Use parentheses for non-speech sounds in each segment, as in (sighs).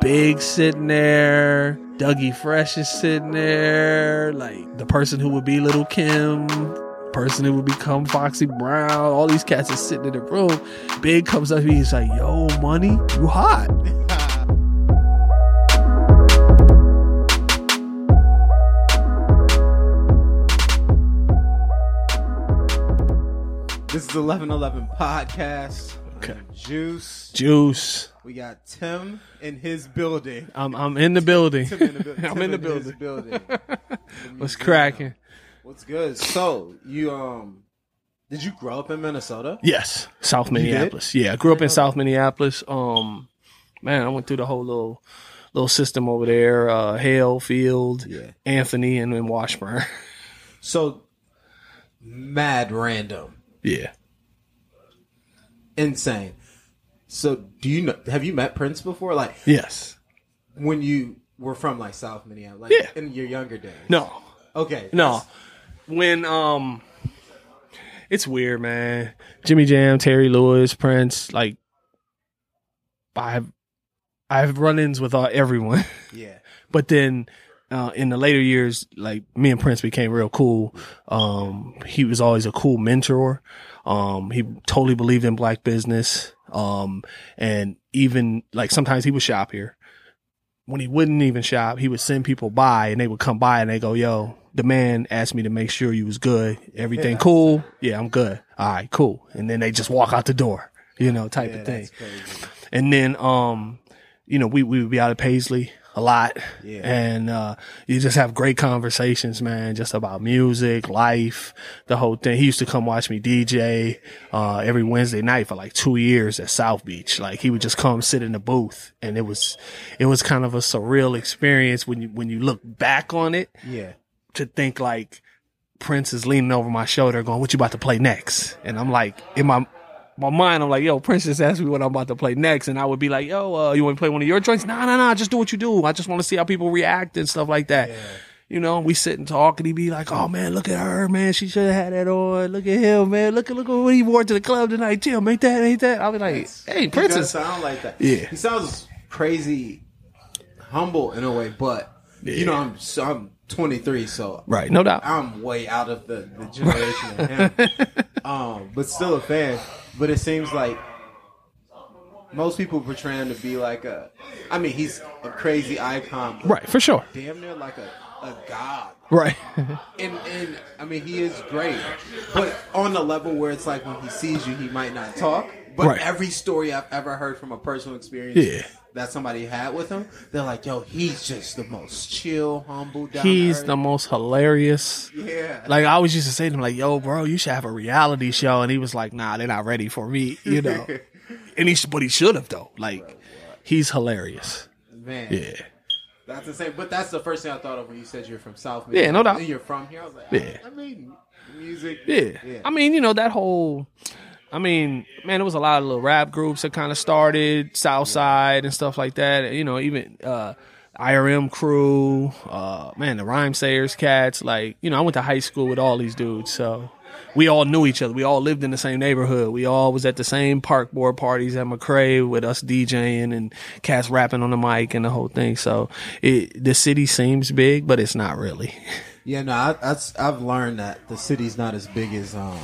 Big sitting there. Dougie Fresh is sitting there. Like the person who would be Little Kim, person who would become Foxy Brown. All these cats are sitting in the room. Big comes up to me. He's like, "Yo, money, you hot." This is eleven eleven podcast. Okay. Juice. Juice. We got Tim in his building. I'm I'm in the building. Tim in the, bu- (laughs) I'm Tim in the building. building. (laughs) What's cracking? What's good? So you um, did you grow up in Minnesota? Yes, South? Minneapolis. Yeah, I grew up in South Minneapolis. Um, man, I went through the whole little little system over there. Uh, Hale, Field, Yeah. Anthony, and then Washburn. (laughs) So mad random, yeah, insane. So do you know? Have you met Prince before? Like yes, when you were from like South Minneapolis, like Yeah. in your younger days. no, Okay. no. When um, it's weird, man. Jimmy Jam, Terry Lewis, Prince, like, I've I've run-ins with uh, everyone. (laughs) Yeah. but then uh, in the later years, like me and Prince became real cool. Um, he was always a cool mentor. Um, he totally believed in black business. Um, and even like sometimes he would shop here. When he wouldn't even shop, he would send people by and they would come by and they go, yo, the man asked me to make sure you was good. Everything Yeah. cool? Yeah, I'm good. All right, cool. And then they just walk out the door, you know, type Yeah, of thing. And then, um, you know, we, we would be out of Paisley a lot. Yeah. And, uh, you just have great conversations, man, just about music, life, the whole thing. He used to come watch me DJ, uh, every Wednesday night for like two years at South Beach. Like he would just come sit in the booth and it was, it was kind of a surreal experience when you, when you look back on it Yeah. to think like Prince is leaning over my shoulder going, what you about to play next? And I'm like, in my, my mind, I'm like, yo, Prince just asked me what I'm about to play next. And I would be like, yo, uh, you want to play one of your joints? No, no, no, just do what you do. I just want to see how people react and stuff like that. You know, we sit and talk and he'd be like, oh man, look at her, man. She should have had that on. Look at him, man. Look at, look at what he wore to the club tonight. Tim, ain't that, ain't that? I'll be like, hey, He Prince sound like that. Yeah. he sounds crazy, humble in a way. But you know, I'm so, I'm 23, so right, no doubt. I'm way out of the, the generation of him. (laughs) um, but still a fan. But it seems like most people portray him to be like a. I mean, he's a crazy icon, Right, for sure. damn near like a, a god. Right. (laughs) And and I mean, he is great, but on the level where it's like when he sees you, he might not talk. But Right. every story I've ever heard from a personal experience Yeah. That somebody had with him, they're like, "Yo, he's just the most chill, humble, He's the most hilarious. yeah, Like I always used to say to him, like, "Yo, bro, you should have a reality show," and he was like, "Nah, they're not ready for me," you know. (laughs) and he, but he should have though. Like, he's hilarious. man, Yeah, that's insane. But that's the first thing I thought of when you said you're from South. Yeah, no doubt. And You're from here. I was like, Yeah. I, I mean, music. yeah. yeah. I mean, you know that whole. I mean, man, there was a lot of little rap groups that kind of started Southside and stuff like that. You know, even uh, IRM crew, uh, man, the Rhymesayers cats. Like, you know, I went to high school with all these dudes, so we all knew each other. We all lived in the same neighborhood. We all was at the same park board parties at McRae with us DJing and cats rapping on the mic and the whole thing. So it, the city seems big, but it's not really. (laughs) Yeah, no, I, that's, I've learned that the city's not as big as um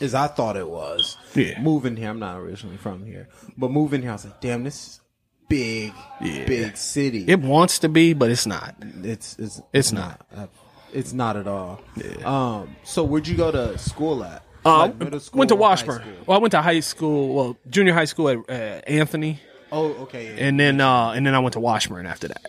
as I thought it was. Yeah. moving here, I'm not originally from here, but moving here, I was like, damn, this is big, Yeah. big city. It wants to be, but it's not. it's it's It's not. Uh, It's not at all. Um. So where'd you go to school at? Uh, Like school, went to Washburn. Well, I went to high school, well, junior high school at uh, Anthony, Oh, okay. yeah. and then uh, and then I went to Washburn after that.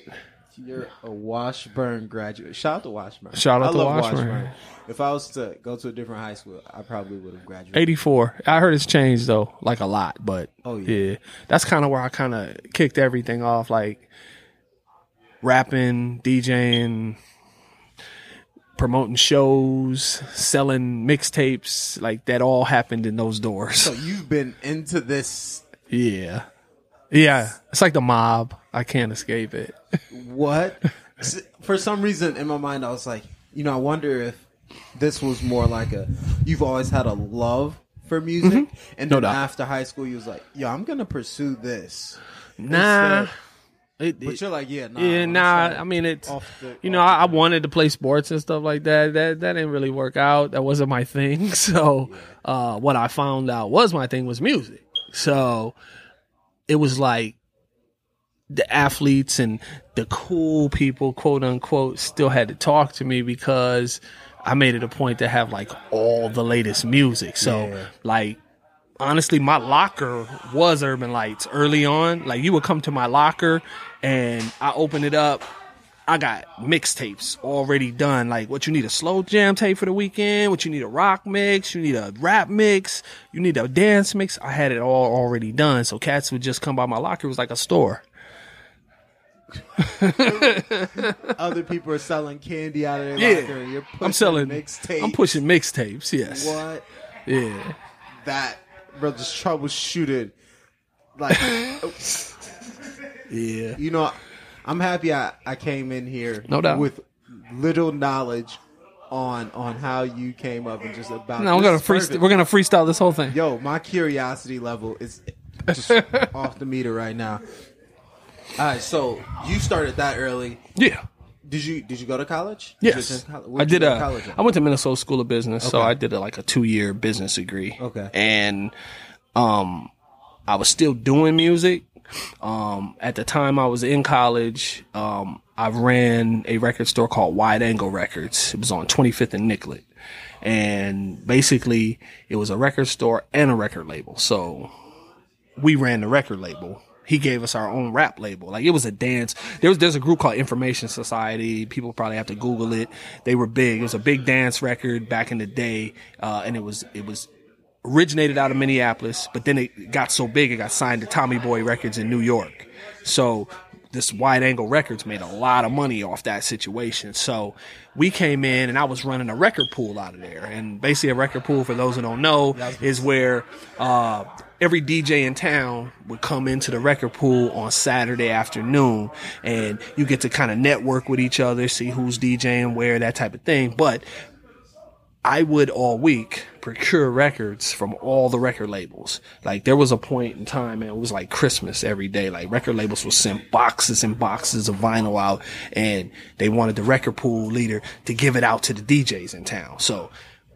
You're a Washburn graduate. Shout out to Washburn. Shout out I to love Washburn. If I was to go to a different high school, I probably would have graduated. Eighty four. I heard it's changed though, like a lot. But Oh, yeah. that's kind of where I kind of kicked everything off, like rapping, DJing, promoting shows, selling mixtapes. Like that all happened in those doors. So you've been into this. (laughs) yeah, yeah. It's like the mob. I can't escape it. What? For some reason, in my mind, I was like, you know, I wonder if this was more like a. You've always had a love for music, and Mm-hmm. No then doubt. after high school, you was like, yo, I'm gonna pursue this. Nah. Instead- It, But it- you're like, yeah, nah. yeah, I'm nah. I mean, it's Off the- you know, I, I wanted to play sports and stuff like that. That that didn't really work out. That wasn't my thing. (laughs) So, uh, what I found out was my thing was music. So, it was like the athletes and the cool people, quote unquote, still had to talk to me because I made it a point to have like all the latest music. So, Yeah. like honestly, my locker was Urban Lights early on. Like you would come to my locker and I open it up. I got mixtapes already done. Like what you need a slow jam tape for the weekend, what you need a rock mix, you need a rap mix, you need a dance mix. I had it all already done. So cats would just come by my locker. It was like a store. (laughs) Other people are selling candy out of their Yeah. locker. You're pushing I'm selling mixtapes. I'm pushing mixtapes, yes. What? Yeah. That bro just troubleshooted. Like (laughs) Yeah. you know, I'm happy I, I came in here No doubt. with little knowledge on on how you came up and just about. No, we're gonna freestyle we're gonna freestyle this whole thing. Yo, my curiosity level is just (laughs) off the meter right now. All right, so you started that early. Yeah. Did you did you go to college? Yes, attend colle- I did. A, college? I went to Minnesota School of Business, so I did a, like a two year business degree. Okay. and um, I was still doing music. Um, at the time I was in college, um, I ran a record store called Wide Angle Records. It was on 25th and Nicollet, and basically it was a record store and a record label. So we ran the record label. He gave us our own rap label. Like it was a dance. There was there's a group called Information Society. People probably have to Google it. They were big. It was a big dance record back in the day, uh, and it was it was originated out of Minneapolis, but then it got so big it got signed to Tommy Boy Records in New York. So this wide angle records made a lot of money off that situation. So we came in and I was running a record pool out of there. And basically a record pool, for those who don't know, is where uh, every DJ in town would come into the record pool on Saturday afternoon and you get to kind of network with each other, see who's DJing where, that type of thing. But I would all week procure records from all the record labels. Like there was a point in time, and it was like Christmas every day. Like record labels would send boxes and boxes of vinyl out, and they wanted the record pool leader to give it out to the DJs in town. So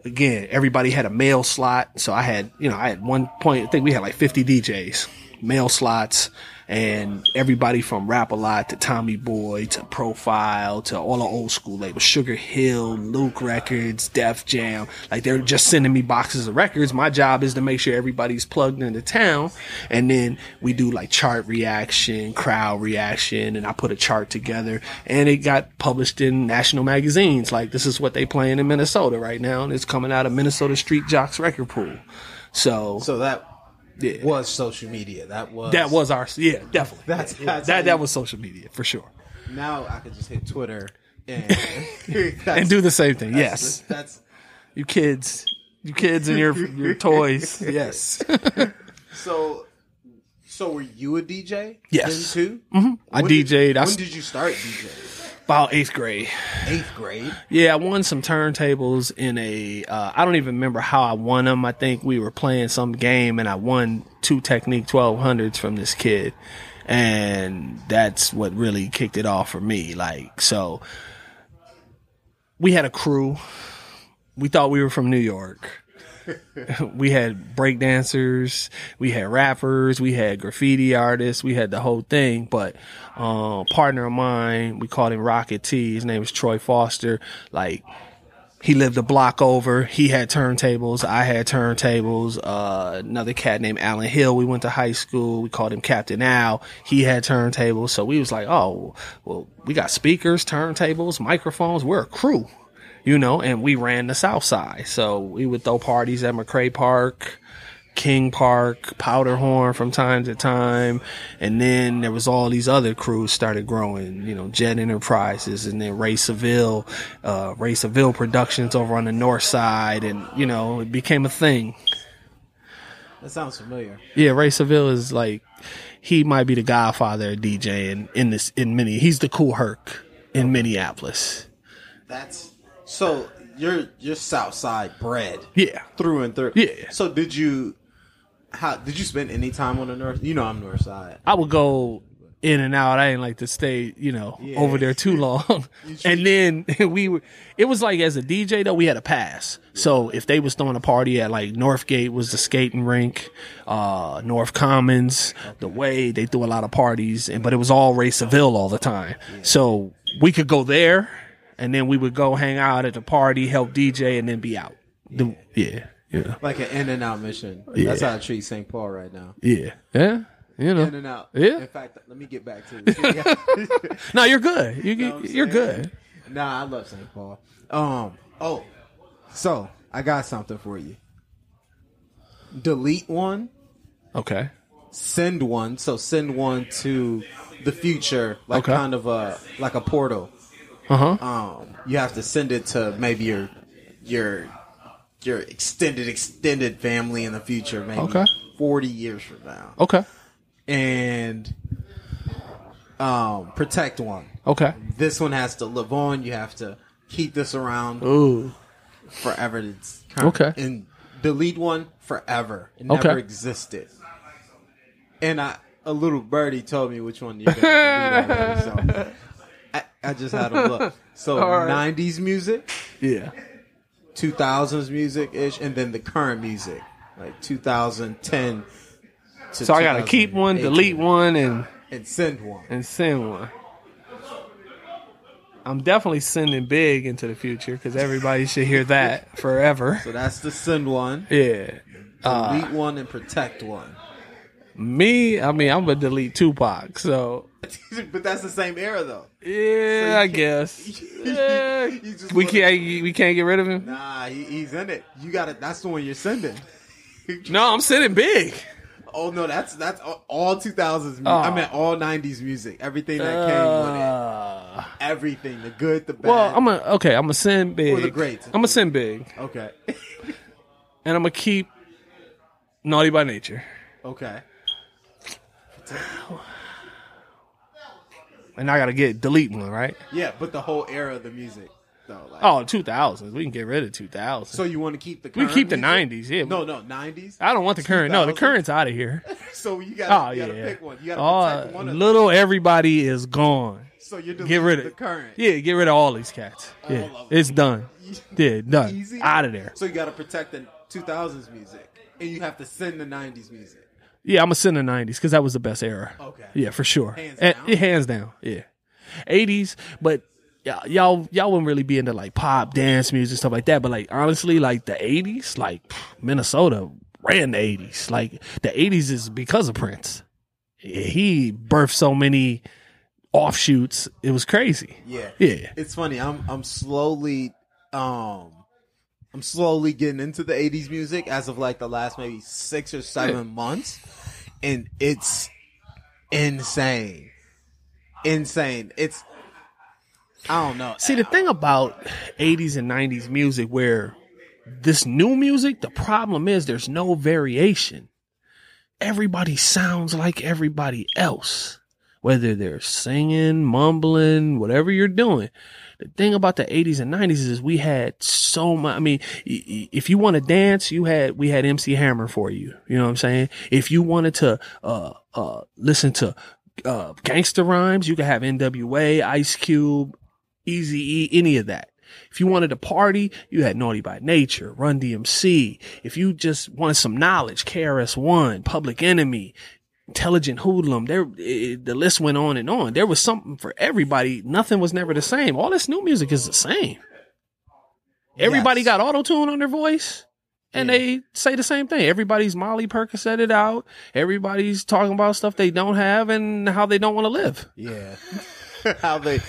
again, everybody had a mail slot. So I had, you know, I had one point, I think we had like 50 DJs, mail slots, and everybody from Rap a Lot to Tommy Boy to Profile to all the old school labels, Sugar Hill, Luke Records, Def Jam. Like they're just sending me boxes of records. My job is to make sure everybody's plugged into town. And then we do like chart reaction, crowd reaction, and I put a chart together and it got published in national magazines. Like this is what they playing in Minnesota right now. And it's coming out of Minnesota Street Jocks record pool. So, So that yeah. was social media. That was That was our yeah, definitely. That's- that's that that was social media for sure. Now I could just hit Twitter and (laughs) (laughs) And do the same thing. Yes. That's You kids. You kids and your your toys. (laughs) Yes. so. So were you a DJ? Yes. Too. Mm-hmm. I When did- DJ'd. I When did you start DJing? About eighth grade. Eighth grade. Yeah, I won some turntables in a. Uh, I don't even remember how I won them. I think we were playing some game and I won two Technics 1200s from this kid. And that's what really kicked it off for me. Like, so we had a crew. We thought we were from New York. (laughs) we had break dancers, we had rappers, we had graffiti artists, we had the whole thing. But uh, partner of mine, we called him Rocket T. His name was Troy Foster. Like he lived a block over. He had turntables. I had turntables. Uh, another cat named Alan Hill. We went to high school. We called him Captain Al. He had turntables. So we was like, oh, well, we got speakers, turntables, microphones. We're a crew you know, and we ran the South Side. So we would throw parties at McRae Park, King Park, Powderhorn from time to time. And then there was all these other crews started growing, you know, Jet Enterprises and then Ray Seville, uh, Ray Seville Productions over on the North Side. And, you know, it became a thing. That sounds familiar. Yeah, Ray Seville is like, he might be the godfather of DJing in this, in many, he's the Kool Herc in Minneapolis. That's so you're you're South Side bred Yeah. through and through. Yeah. So did you? How did you spend any time on the north? You know I'm North Side. I would go in and out. I didn't like to stay, you know, Yeah. over there too (laughs) long. and then (laughs) we were, it was like as a DJ though, we had a pass. So if they was throwing a party at like Northgate was the skating rink, uh, North Commons, the way they threw a lot of parties and, but it was all Ray Seville all the time. So we could go there and then we would go hang out at the party, help DJ and then be out. The- yeah. Yeah. Like an in and out mission. Yeah. That's how I treat St. Paul right now. Yeah. Yeah. You know. In and out. Yeah. In fact, let me get back to it. (laughs) (laughs) No, you're good. You, know what I'm you're saying? good. Nah, I love St. Paul. Um. Oh, so I got something for you. Delete one, Okay. send one. So send one to the future, like Okay. kind of a like a portal. Uh huh. Um, you have to send it to maybe your your your extended extended family in the future, maybe Okay. forty years from now, Okay. and um, protect one. Okay. This one has to live on. You have to keep this around Ooh. forever. It's kind of- Okay. and delete one forever. It Okay. never existed. And I, a little birdie told me which one you're gonna delete. already, so (laughs) I, I just had a look. (laughs) So All right. '90s music, Yeah. 2000s music ish, and then the current music, like 2010. To So I gotta keep one, 2018, delete one, and and send one. and send one. I'm definitely sending big into the future because everybody should hear that (laughs) forever. So that's the send one, Yeah. Uh, delete one, and protect one. me, I mean, I'm gonna delete Tupac. So (laughs) but that's the same era though. yeah, I guess. (laughs) Yeah. You we can't. We can't get rid of him. Nah, he, he's in it. You got it. That's the one you're sending. (laughs) No, I'm sending big. Oh no, that's that's all- all 2000s. Music. Oh. I meant all 90s music. Everything that came with it. Uh, Everything, the good, the bad. well, I'm gonna okay. I'm gonna send big. Or the greats. I'm gonna send big, okay, and I'm gonna keep naughty by nature. okay. And I gotta get delete one, right? Yeah, but the whole era of the music, though. Like, Oh, 2000s. We can get rid of 2000s. so you want to keep the we current keep the music? 90s. Yeah. No, no, 90s. I don't want the current. No, the 2000s? current's out of here. (laughs) So you Oh gotta, you yeah. pick one. You gotta oh, protect one of them. little everybody is gone. So you're Get rid of the current. Yeah, get rid of all these cats. Yeah, of them. it's done. (laughs) Yeah, done. Easy. Out of there. So you gotta protect the 2000s music, and you have to send the 90s music. Yeah, I'm gonna send the 90s because that was the best era. Okay. Yeah, for sure. Hands And- down? yeah, hands down. Yeah. 80s, but y'all, y'all, y'all wouldn't really be into like pop, dance music, stuff like that. But like honestly, like the 80s, like Minnesota ran the 80s. Like the 80s is because of Prince. He birthed so many offshoots. It was crazy. Yeah. Yeah. It's funny. I'm I'm slowly um I'm slowly getting into the 80s music as of like the last maybe 6 or 7 months and it's insane. Insane. It's I don't know. See, the thing about 80s and 90s music where this new music, the problem is there's no variation. Everybody sounds like everybody else, whether they're singing, mumbling, whatever you're doing. The thing about the 80s and 90s is we had so much. I mean, if you want to dance, you had, we had MC Hammer for you. You know what I'm saying? If you wanted to, uh, uh, listen to, uh, gangster rhymes, you could have NWA, Ice Cube, Eazy E, any of that. If you wanted to party, you had Naughty by Nature, Run DMC. If you just wanted some knowledge, KRS One, Public Enemy, Intelligent Hoodlum, there, it, the list went on and on. There was something for everybody. Nothing was never the same. All this new music is the same. Everybody Yes. got auto tune on their voice. And Yeah. they say the same thing. Everybody's Molly Percocet it out. Everybody's talking about stuff they don't have and how they don't want to live. Yeah. (laughs) How they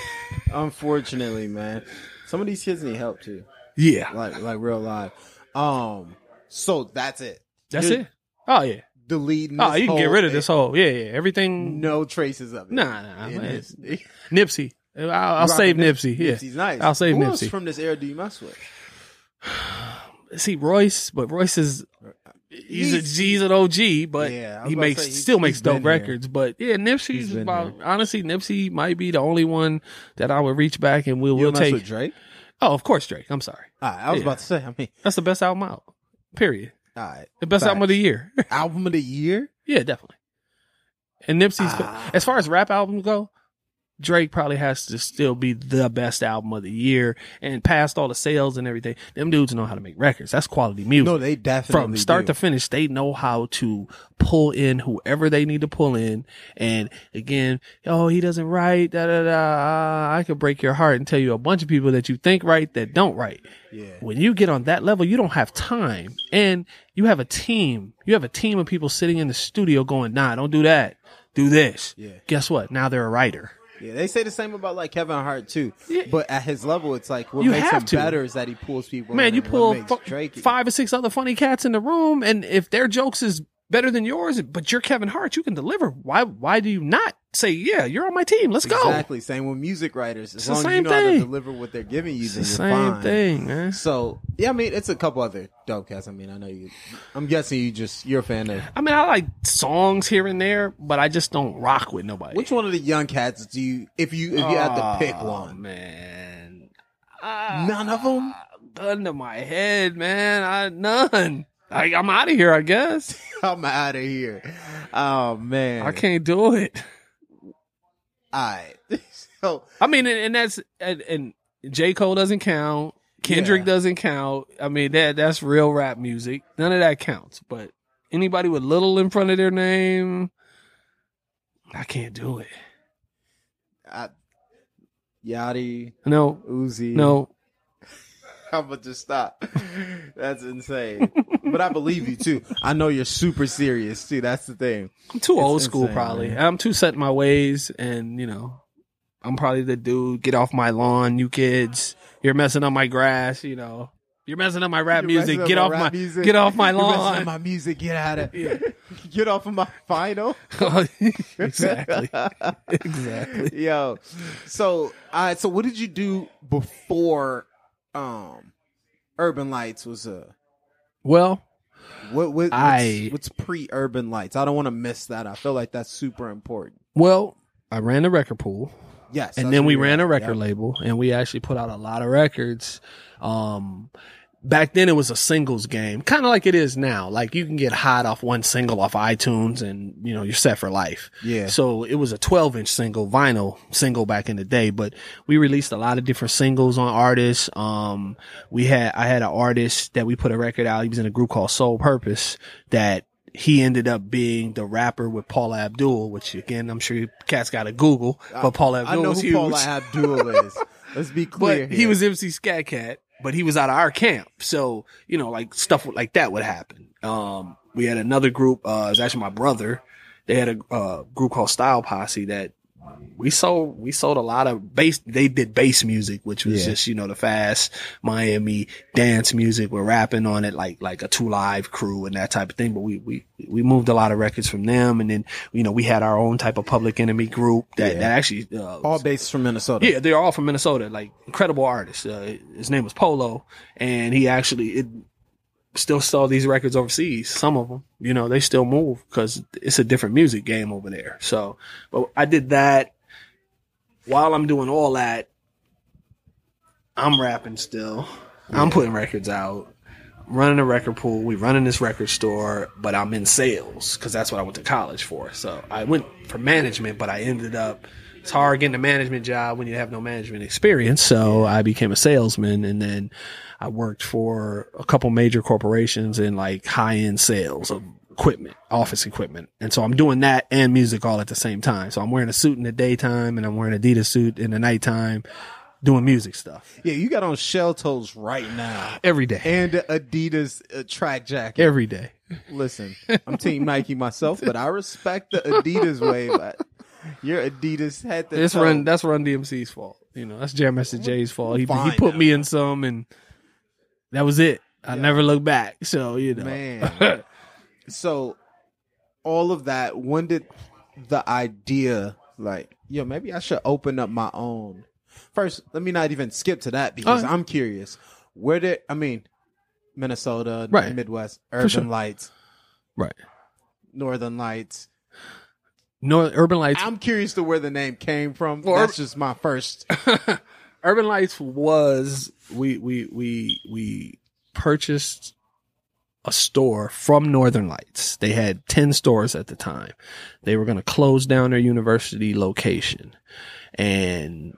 unfortunately, man. Some of these kids need help too. Yeah. Like like real life. Um so that's it. That's it. Oh yeah. Deleting Oh, this you can get rid of this whole yeah, yeah. Everything no traces of it. Nah, nah, in man. (laughs) Nipsey. I'll, I'll save Nipsey. Yeah. Nipsey's nice. I'll save Who else from this era do you mess with? (sighs) See Royce, but Royce is he's, He's- a he's an OG, but Yeah, he makes say, he's- still makes dope been here. records. But yeah, Nipsey's He's been about honestly Nipsey might be the only one that I would reach back and we'll, we'll take. with Drake? Oh, of course, Drake. I'm sorry. All right, I was Yeah. about to say. I mean, That's the best album out. Period. All right. The best album of the year. Album of the year? (laughs) yeah, definitely. And Nipsey's Ah. as far as rap albums go, Drake probably has to still be the best album of the year and past all the sales and everything. Them dudes know how to make records. That's quality music. No, they definitely From start do. to finish, they know how to pull in whoever they need to pull in. And again, oh, he doesn't write, da da da. I could break your heart and tell you a bunch of people that you think write that don't write. yeah. When you get on that level, you don't have time. And you have a team. You have a team of people sitting in the studio going, nah, don't do that. Do this. Yeah. Guess what? Now they're a writer. Yeah, they say the same about like Kevin Hart too. Yeah. But at his level, it's like what You makes him to. better is that he pulls people. Man, you pull what makes fu- Drake five or six other funny cats in the room, and if their jokes is better than yours, but you're Kevin Hart, you can deliver. Why? Why do you not say, yeah, you're on my team? Let's go. Exactly. Same with music writers. As It's the long as you same know how to thing. deliver what they're giving you, It's then the you're same fine. thing, man. So yeah, I mean, it's a couple other dope cats. I mean, I know you. I'm guessing you just you're a fan of. I mean, I like songs here and there, but I just don't rock with nobody. Which one of the young cats do you, if you if you had to pick one, man. Ah, None of them. Gun to my head, man. I none. I, I'm out of here. I guess (laughs) I'm out of here. Oh man, I can't do it. All right. (laughs) so I mean, and, and that's and, and J Cole doesn't count. Kendrick Yeah. doesn't count. I mean, that that's real rap music. None of that counts. But anybody with little in front of their name, I can't do it. I, Yachty, No, Uzi. no. (laughs) I'm gonna just stop. That's insane. But I believe you too. I know you're super serious too. That's the thing. I'm too It's old school, insane, probably. man. I'm too set in my ways, and you know, I'm probably the dude. Get off my lawn, you kids. You're messing up my grass. You know, you're messing up my rap You're music. Get my off my music. get off my You're lawn. my music. Get out of (laughs) Yeah. (laughs) Get off of my final. (laughs) exactly, exactly. Yo. So, right. So, what did you do before um Urban Lights was a Well, what, what what's, I- what's pre Urban Lights? I don't want to miss that. I feel like that's super important. well, I ran the record pool. Yes. and then we ran at. a record label and we actually put out a lot of records um back then it was a singles game kind of like it is now like you can get hot off one single off itunes and you know you're set for life Yeah. so it was a 12 inch single vinyl single back in the day but we released a lot of different singles on artists um we had i had an artist that we put a record out he was in a group called soul purpose that he ended up being the rapper with Paula Abdul, which again, I'm sure you cats got to Google, but Paula Abdul I know was who huge. Paula Abdul is. Let's be (laughs) clear. But he was MC Skat Kat, but he was out of our camp. So, you know, like stuff like that would happen. Um, we had another group, uh, it was actually my brother. They had a, uh, group called Style Posse that we sold, we sold a lot of bass. They did bass music, which was Yeah. just, you know, the fast Miami dance music. We're rapping on it like, like a two live crew and that type of thing. But we, we, we moved a lot of records from them. And then, you know, we had our own type of public enemy group that, Yeah. that actually, uh, all based from Minnesota. yeah, they're all from Minnesota, like incredible artists. Uh, his name was Polo, and he actually it still saw these records overseas. Some of them, you know, they still move because it's a different music game over there. So, but I did that. While I'm doing all that, I'm rapping still. I'm putting records out, running a record pool. We running this record store, but I'm in sales because that's what I went to college for. So I went for management, but I ended up. It's hard getting a management job when you have no management experience. So I became a salesman, and then I worked for a couple major corporations in like high end sales of equipment, office equipment. And so I'm doing that and music all at the same time. So I'm wearing a suit in the daytime and I'm wearing Adidas suit in the nighttime, doing music stuff Yeah, you got on shell toes right now. every day. And Adidas uh, track jacket. Every day. Listen, I'm Team Nike myself, but I respect the Adidas way. But your Adidas had It's toe. run. That's Run DMC's fault. You know, that's Jam Master Jay's fault. He, he put now. me in some, and that was it. I never looked back. So you know, Man. (laughs) so all of that. When did the idea like, yo, maybe I should open up my own? First, let me not even skip to that because Alright. I'm curious. Where did I mean, Minnesota, Right. Midwest, Urban sure. Lights, right? Northern Lights. No, Urban Lights. I'm curious to where the name came from. Well, That's just my first. (laughs) Urban Lights was we we we we purchased a store from Northern Lights. They had 10 stores at the time. They were going to close down their university location and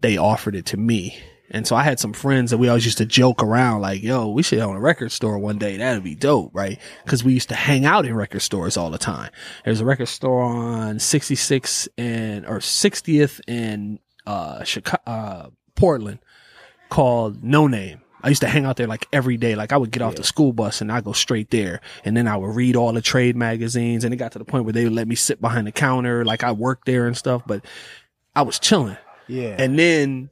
they offered it to me. And so I had some friends that we always used to joke around like, yo, we should own a record store one day. That'd be dope, right? Cause we used to hang out in record stores all the time. There's a record store on 66 and, or 60th in, uh, Chicago, uh, Portland called No Name. I used to hang out there like every day. Like I would get off the school bus and I go straight there. And then I would read all the trade magazines. And it got to the point where they would let me sit behind the counter. Like I worked there and stuff, but I was chilling. Yeah. And then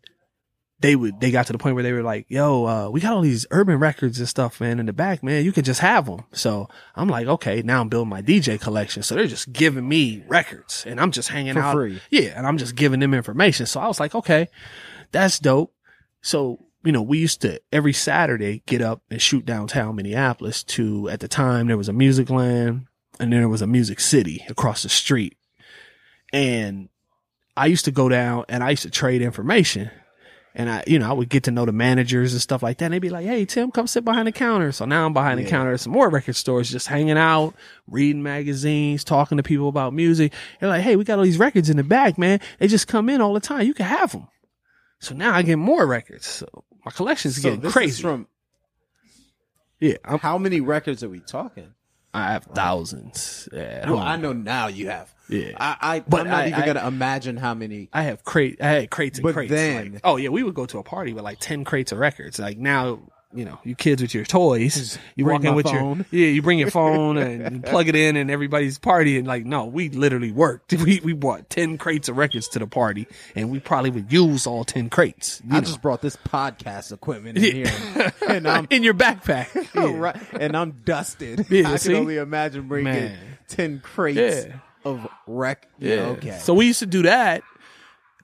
they would, they got to the point where they were like, yo, uh, we got all these urban records and stuff, man, in the back, man. You can just have them. So I'm like, okay, now I'm building my DJ collection. So they're just giving me records and I'm just hanging For out. free. Yeah. And I'm just giving them information. So I was like, okay, that's dope. So, you know, we used to every Saturday get up and shoot downtown Minneapolis to, at the time, there was a Musicland and then there was a music city across the street. And I used to go down and I used to trade information. And I, you know, I would get to know the managers and stuff like that. And they'd be like, Hey, Tim, come sit behind the counter. So now I'm behind the counter at some more record stores, just hanging out, reading magazines, talking to people about music. They're like, Hey, we got all these records in the back, man. They just come in all the time. You can have them. So now I get more records. So my collection's so getting crazy. from yeah. I'm, how many records are we talking? I have thousands. Yeah. Well. I know now you have. Yeah. I, I I'm not I- even I- gonna imagine how many. I have crate. I had crates and But crates. then- like- oh yeah, we would go to a party with like ten crates of records. Like now, you know, you kids with your toys, you bring walk in with phone. your yeah, you bring your phone (laughs) and plug it in, and everybody's partying. Like no, we literally worked. (laughs) We we brought ten crates of records to the party, and we probably would use all ten crates. I know. just brought this podcast equipment in Yeah. here, and I'm (laughs) in your backpack. Yeah. right, and I'm dusted. Yeah, I see? can only imagine bringing Man. ten crates Yeah. Of rec. Yeah. okay. So we used to do that,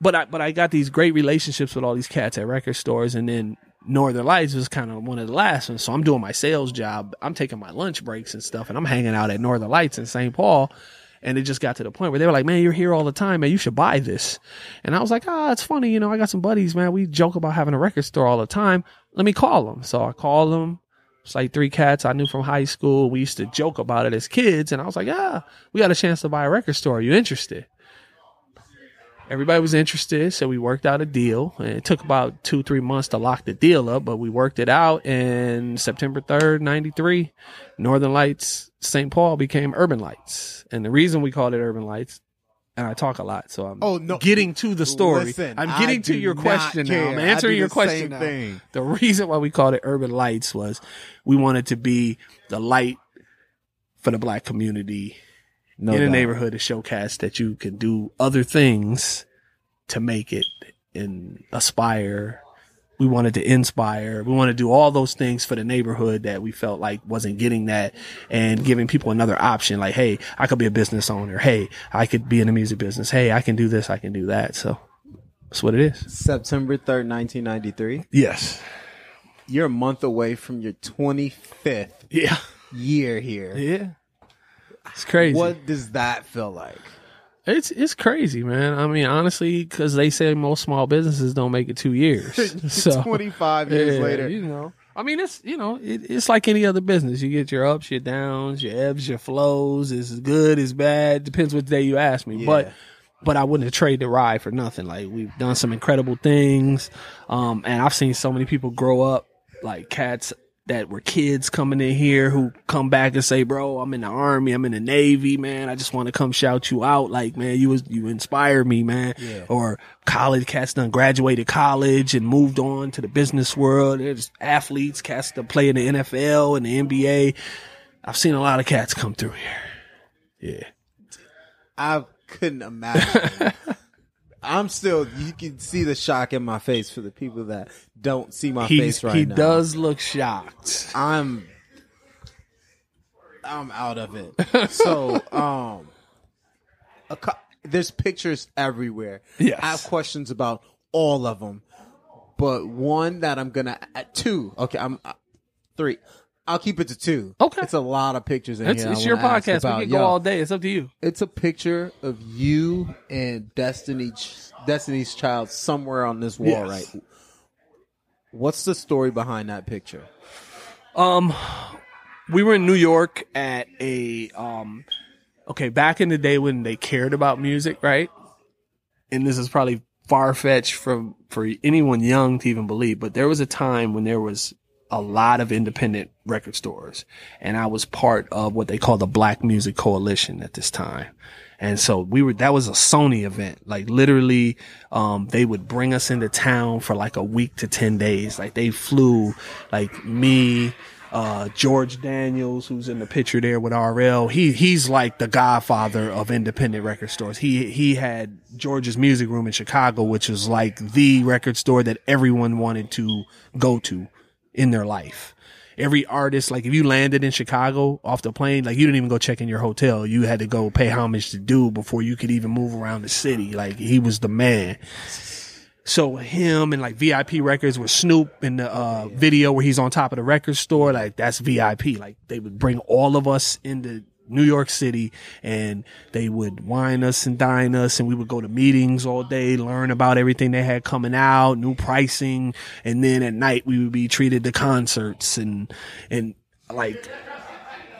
but I but I got these great relationships with all these cats at record stores, and then Northern Lights was kind of one of the last ones. So I'm doing my sales job. I'm taking my lunch breaks and stuff, and I'm hanging out at Northern Lights in St. Paul. And it just got to the point where they were like, "Man, you're here all the time, man. You should buy this." And I was like, "Ah, it's funny, you know. I got some buddies, man. We joke about having a record store all the time. Let me call them." So I called them. It's like three cats I knew from high school. We used to joke about it as kids, and I was like, "Ah, we got a chance to buy a record store. Are you interested?" Everybody was interested, so we worked out a deal. And it took about two, three months to lock the deal up, but we worked it out. And September 3rd, 93, Northern Lights St. Paul became Urban Lights. And the reason we called it Urban Lights, and I talk a lot, so I'm Oh, no. getting to the story. Listen, I'm I getting to your not question now. I'm answering your question now. thing. The reason why we called it Urban Lights was we wanted to be the light for the black community no in a neighborhood to showcase that you can do other things to make it and aspire. We wanted to inspire. We want to do all those things for the neighborhood that we felt like wasn't getting that and giving people another option. Like, Hey, I could be a business owner. Hey, I could be in the music business. Hey, I can do this. I can do that. So that's what it is. September third, nineteen ninety three. Yes. You're a month away from your twenty fifth Yeah. year here. Yeah. It's crazy. What does that feel like? It's it's crazy, man. I mean, honestly, because they say most small businesses don't make it two years. (laughs) (laughs) so twenty five years yeah, later. you know. I mean, it's you know, it, it's like any other business. You get your ups, your downs, your ebbs, your flows. It's good, it's bad. Depends what day you ask me. Yeah. But but I wouldn't trade the ride for nothing. Like we've done some incredible things, um, and I've seen so many people grow up. Like cats that were kids coming in here who come back and say, "Bro, I'm in the army, I'm in the navy, man. I just want to come shout you out. Like, man, you was you inspire me, man." Yeah. Or college cats done graduated college and moved on to the business world. There's athletes, cats that play in the NFL and the NBA. I've seen a lot of cats come through here. Yeah. I couldn't imagine. (laughs) I'm still. You can see the shock in my face for the people that don't see my He's, face right now. he does look shocked. I'm. I'm out of it. (laughs) So, um, a, cou- there's pictures everywhere. Yes. I have questions about all of them, but one that I'm gonna uh, two. Okay, I'm uh, three. I'll keep it to two. Okay. it's a lot of pictures in It's, here. I it's your podcast. about. we can go Yo, all day. It's up to you. It's a picture of you and Destiny, Destiny's Child somewhere on this wall, Yes. right? What's the story behind that picture? Um, we were in New York at a um okay, back in the day when they cared about music, right? And this is probably far fetched from for anyone young to even believe, but there was a time when there was a lot of independent record stores and I was part of what they call the Black Music Coalition at this time. And so we were, that was a Sony event. Like literally, um, they would bring us into town for like a week to 10 days. Like they flew like me, uh, George Daniels, who's in the picture there with RL. He, he's like the godfather of independent record stores. He, he had George's music room in Chicago, which was like the record store that everyone wanted to go to in their life every artist, like if you landed in Chicago off the plane, like you didn't even go check in your hotel. You had to go pay homage to Dude before you could even move around the city. Like he was the man. So him and like VIP records with Snoop in the uh, video where he's on top of the record store, like that's VIP. Like they would bring all of us into New York City and they would wine us and dine us and we would go to meetings all day, learn about everything they had coming out, new pricing. And then at night we would be treated to concerts and, and like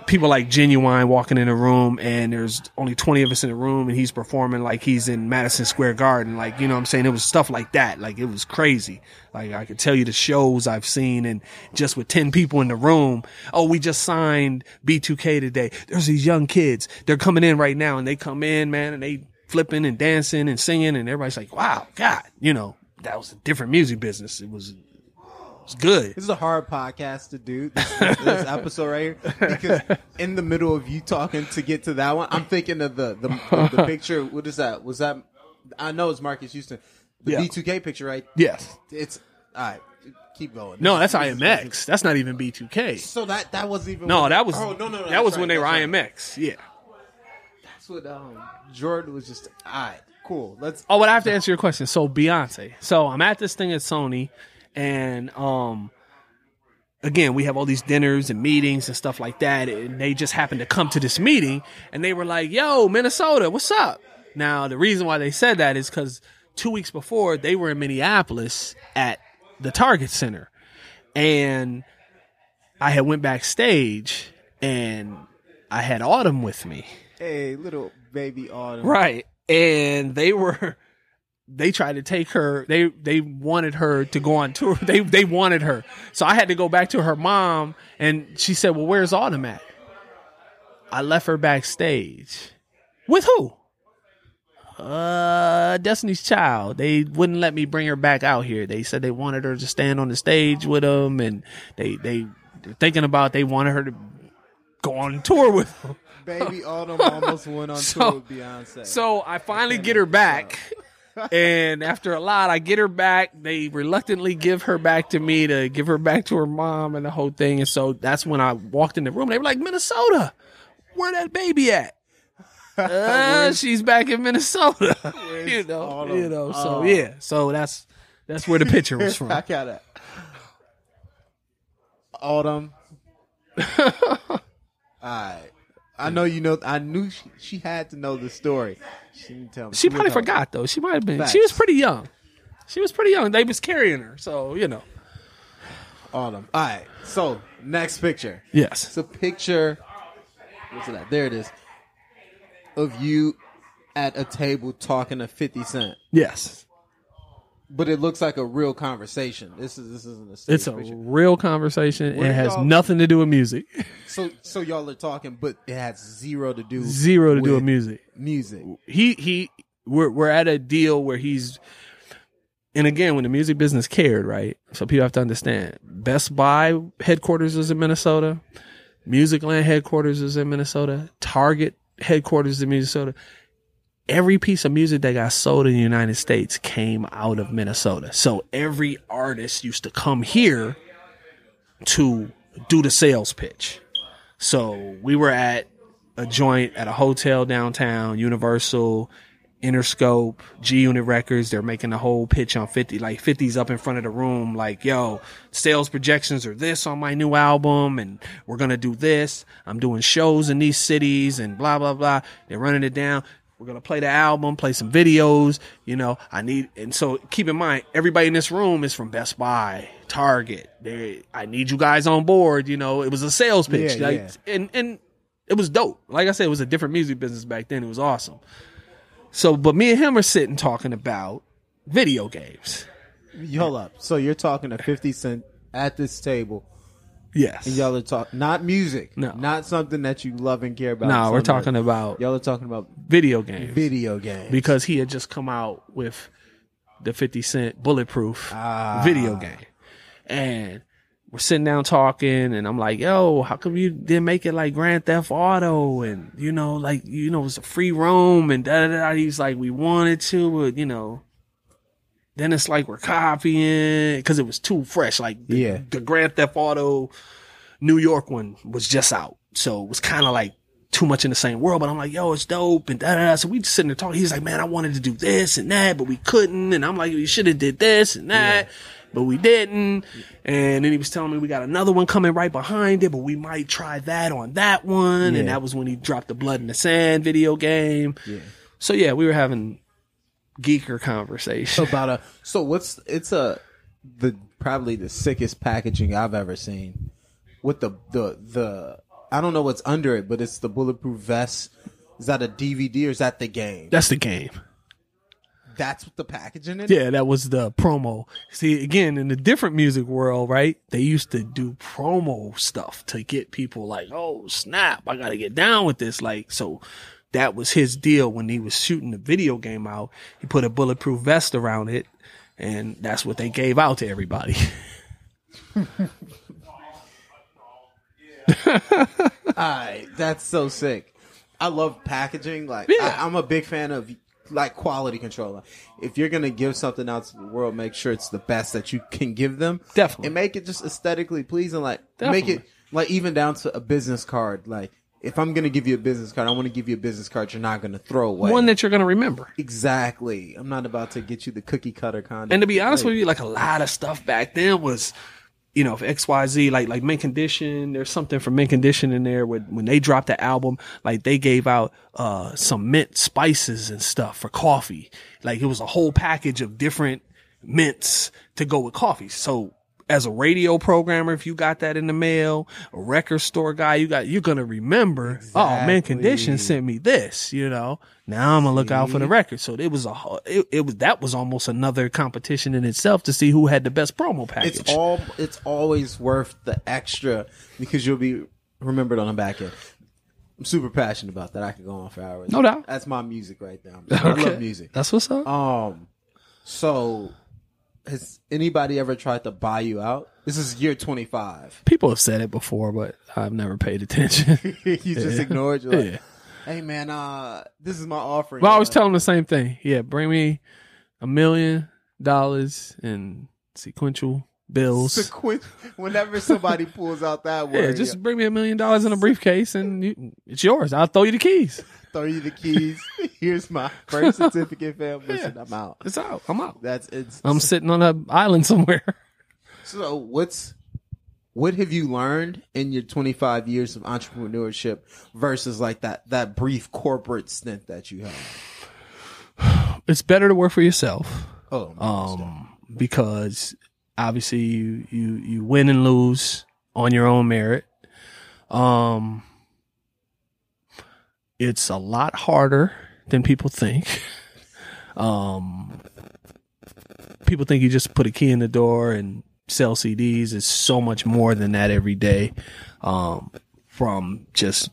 people like Ginuwine walking in a room and there's only 20 of us in the room and he's performing like he's in Madison Square Garden. Like, you know what I'm saying? It was stuff like that. Like it was crazy. Like I could tell you the shows I've seen and just with 10 people in the room. Oh, we just signed B2K today. There's these young kids. They're coming in right now and they come in, man, and they flipping and dancing and singing and everybody's like, wow, God, you know, that was a different music business. It was it's good. This is a hard podcast to do. This, this (laughs) episode right here because in the middle of you talking to get to that one, I'm thinking of the the, the picture. What is that? Was that? I know it's Marques Houston. The Yeah. B2K picture, right? Yes. It's all right. Keep going. No, that's IMX. That's not even B2K. So that that wasn't even. No, that was Oh no no no. that was that's when they were right. IMX. Yeah. That's what um Jordan was just. All right, cool. Let's. Oh, but I have to answer your question. So Beyonce. So I'm at this thing at Sony, and um, again we have all these dinners and meetings and stuff like that, and they just happened to come to this meeting, and they were like, "Yo, Minnesota, what's up?" Now the reason why they said that is because two weeks before they were in Minneapolis at the Target Center, and I had went backstage, and I had Autumn with me. Hey, little baby Autumn. Right. And they were they tried to take her they they wanted her to go on tour. (laughs) They they wanted her. So I had to go back to her mom and she said, "Well, where's Autumn at?" I left her backstage. With who? Uh Destiny's Child. They wouldn't let me bring her back out here. They said they wanted her to stand on the stage with them and they they they're thinking about they wanted her to go on tour with them. Baby Autumn almost went (laughs) on So- tour with Beyonce. So I finally get her back. And after a lot, I get her back. They reluctantly give her back to me to give her back to her mom and the whole thing. And so that's when I walked in the room. They were like, Minnesota, where that baby at? Uh, she's back in Minnesota. (laughs) you know, Autumn? you know. So Oh. yeah, so that's that's where the picture was from. (laughs) I got it. Autumn. (laughs) Alright. I know you know. I knew she, she had to know the story. She didn't tell me. She probably didn't me. forgot though. She might have been. Facts. She was pretty young. She was pretty young. They was carrying her, so you know. Autumn. All right. So next picture. Yes. It's a picture. What's it at? There it is. Of you at a table talking to Fifty Cent, Yes. But it looks like a real conversation. This is this isn't a stage It's a picture. real conversation. Where It has y'all- nothing to do with music. (laughs) So so y'all are talking, but it has zero to do Zero to do with with music. music. He he we're we're at a deal where he's and again when the music business cared, right? So people have to understand. Best Buy headquarters is in Minnesota. Musicland headquarters is in Minnesota. Target headquarters is in Minnesota. Every piece of music that got sold in the United States came out of Minnesota. So every artist used to come here to do the sales pitch. So we were at a joint at a hotel downtown, Universal, Interscope, G Unit Records. They're making the whole pitch on 50, like 50's up in front of the room, like, yo, sales projections are this on my new album, and we're gonna do this. I'm doing shows in these cities, and blah, blah, blah. They're running it down. We're gonna play the album, play some videos. You know, I need, and so keep in mind, everybody in this room is from Best Buy, Target. They, I need you guys on board. You know, it was a sales pitch, Yeah, like, yeah. and and it was dope. Like I said, it was a different music business back then. It was awesome. So, but me and him are sitting talking about video games. Hold up. So you're talking to 50 Cent at this table, Yes. and y'all are talking not music, No. not something that you love and care about. no, we're talking that- about y'all are talking about video games video games. because he had just come out with the 50 Cent Bulletproof Ah. video game. And we're sitting down talking, and I'm like, yo, how come you didn't make it like Grand Theft Auto? And, you know, like, you know, it's a free roam, and da da da. He's like, we wanted to, but, you know, then it's like we're copying because it was too fresh. Like, the, Yeah. the Grand Theft Auto New York one was just out. So it was kind of like too much in the same world, but I'm like, yo, it's dope and da da da. So we just sitting there talking. He's like, man, I wanted to do this and that, but we couldn't. And I'm like, we should have did this and that, but we didn't. And then he was telling me we got another one coming right behind it, but we might try that on that one. Yeah. And that was when he dropped the Blood in the Sand video game. Yeah. So yeah, we were having geeker conversation. (laughs) about a so what's it's a the probably the sickest packaging I've ever seen with the the the I don't know what's under it, but it's the bulletproof vest. Is that a DVD or is that the game? That's the game. That's what the packaging is. Yeah, that was the promo. See, again, in the different music world, right? They used to do promo stuff to get people like, oh, snap, I got to get down with this. Like, so that was his deal when he was shooting the video game out. He put a bulletproof vest around it, and that's what they gave out to everybody. (laughs) (laughs) Alright, that's so sick. I love packaging. Like Yeah. I, I'm a big fan of like quality control. If you're gonna give something out to the world, make sure it's the best that you can give them. Definitely. and make it just aesthetically pleasing. Like make it like even down to a business card. Like if I'm gonna give you a business card, I want to give you a business card you're not gonna throw away. One that you're going to remember. exactly. I'm not about to get you the cookie cutter kind. And to be honest with you, like a lot of stuff back then was, you know, for XYZ, like like Mint Condition, there's something from Mint Condition in there when when they dropped the album, like they gave out uh some mint spices and stuff for coffee. Like it was a whole package of different mints to go with coffee. So as a radio programmer, if you got that in the mail, a record store guy, you got you're gonna remember. Oh, man, Condition sent me this. You know, now I'm gonna look out for the record. So it was a it, it was that was almost another competition in itself to see who had the best promo package. it's all it's always worth the extra because you'll be remembered on the back end. I'm super passionate about that. I could go on for hours. No doubt. That's my music right now. (laughs) I love music. That's what's up. Um, so has anybody ever tried to buy you out? This is year 25. People have said it before, but I've never paid attention. (laughs) you just ignored. You're like, Yeah. hey man, uh, this is my offering. well, I always tell them the same thing. Yeah, bring me a million dollars in sequential bills. (laughs) sequen- Whenever somebody pulls out that word, yeah, just bring me a million dollars in a briefcase and you, it's yours. I'll throw you the keys. (laughs) throw you the keys. (laughs) Here's my birth certificate, fam. Listen, I'm out. It's out. I'm out. That's it's. I'm sitting on an island somewhere. So what's what have you learned in your 25 years of entrepreneurship versus like that that brief corporate stint that you had? (sighs) It's better to work for yourself. Oh, um, because obviously you, you, you win and lose on your own merit. Um, it's a lot harder than people think. (laughs) Um, people think you just put a key in the door and sell CDs. It's so much more than that every day. Um, from just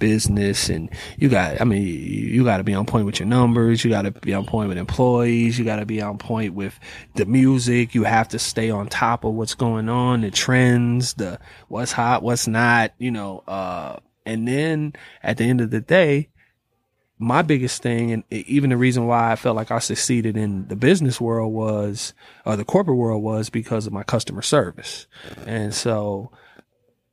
business and you got, I mean, you got to be on point with your numbers. You got to be on point with employees. You got to be on point with the music. You have to stay on top of what's going on, the trends, the what's hot, what's not, you know, uh, and then at the end of the day, my biggest thing and even the reason why I felt like I succeeded in the business world was or the corporate world was because of my customer service. And so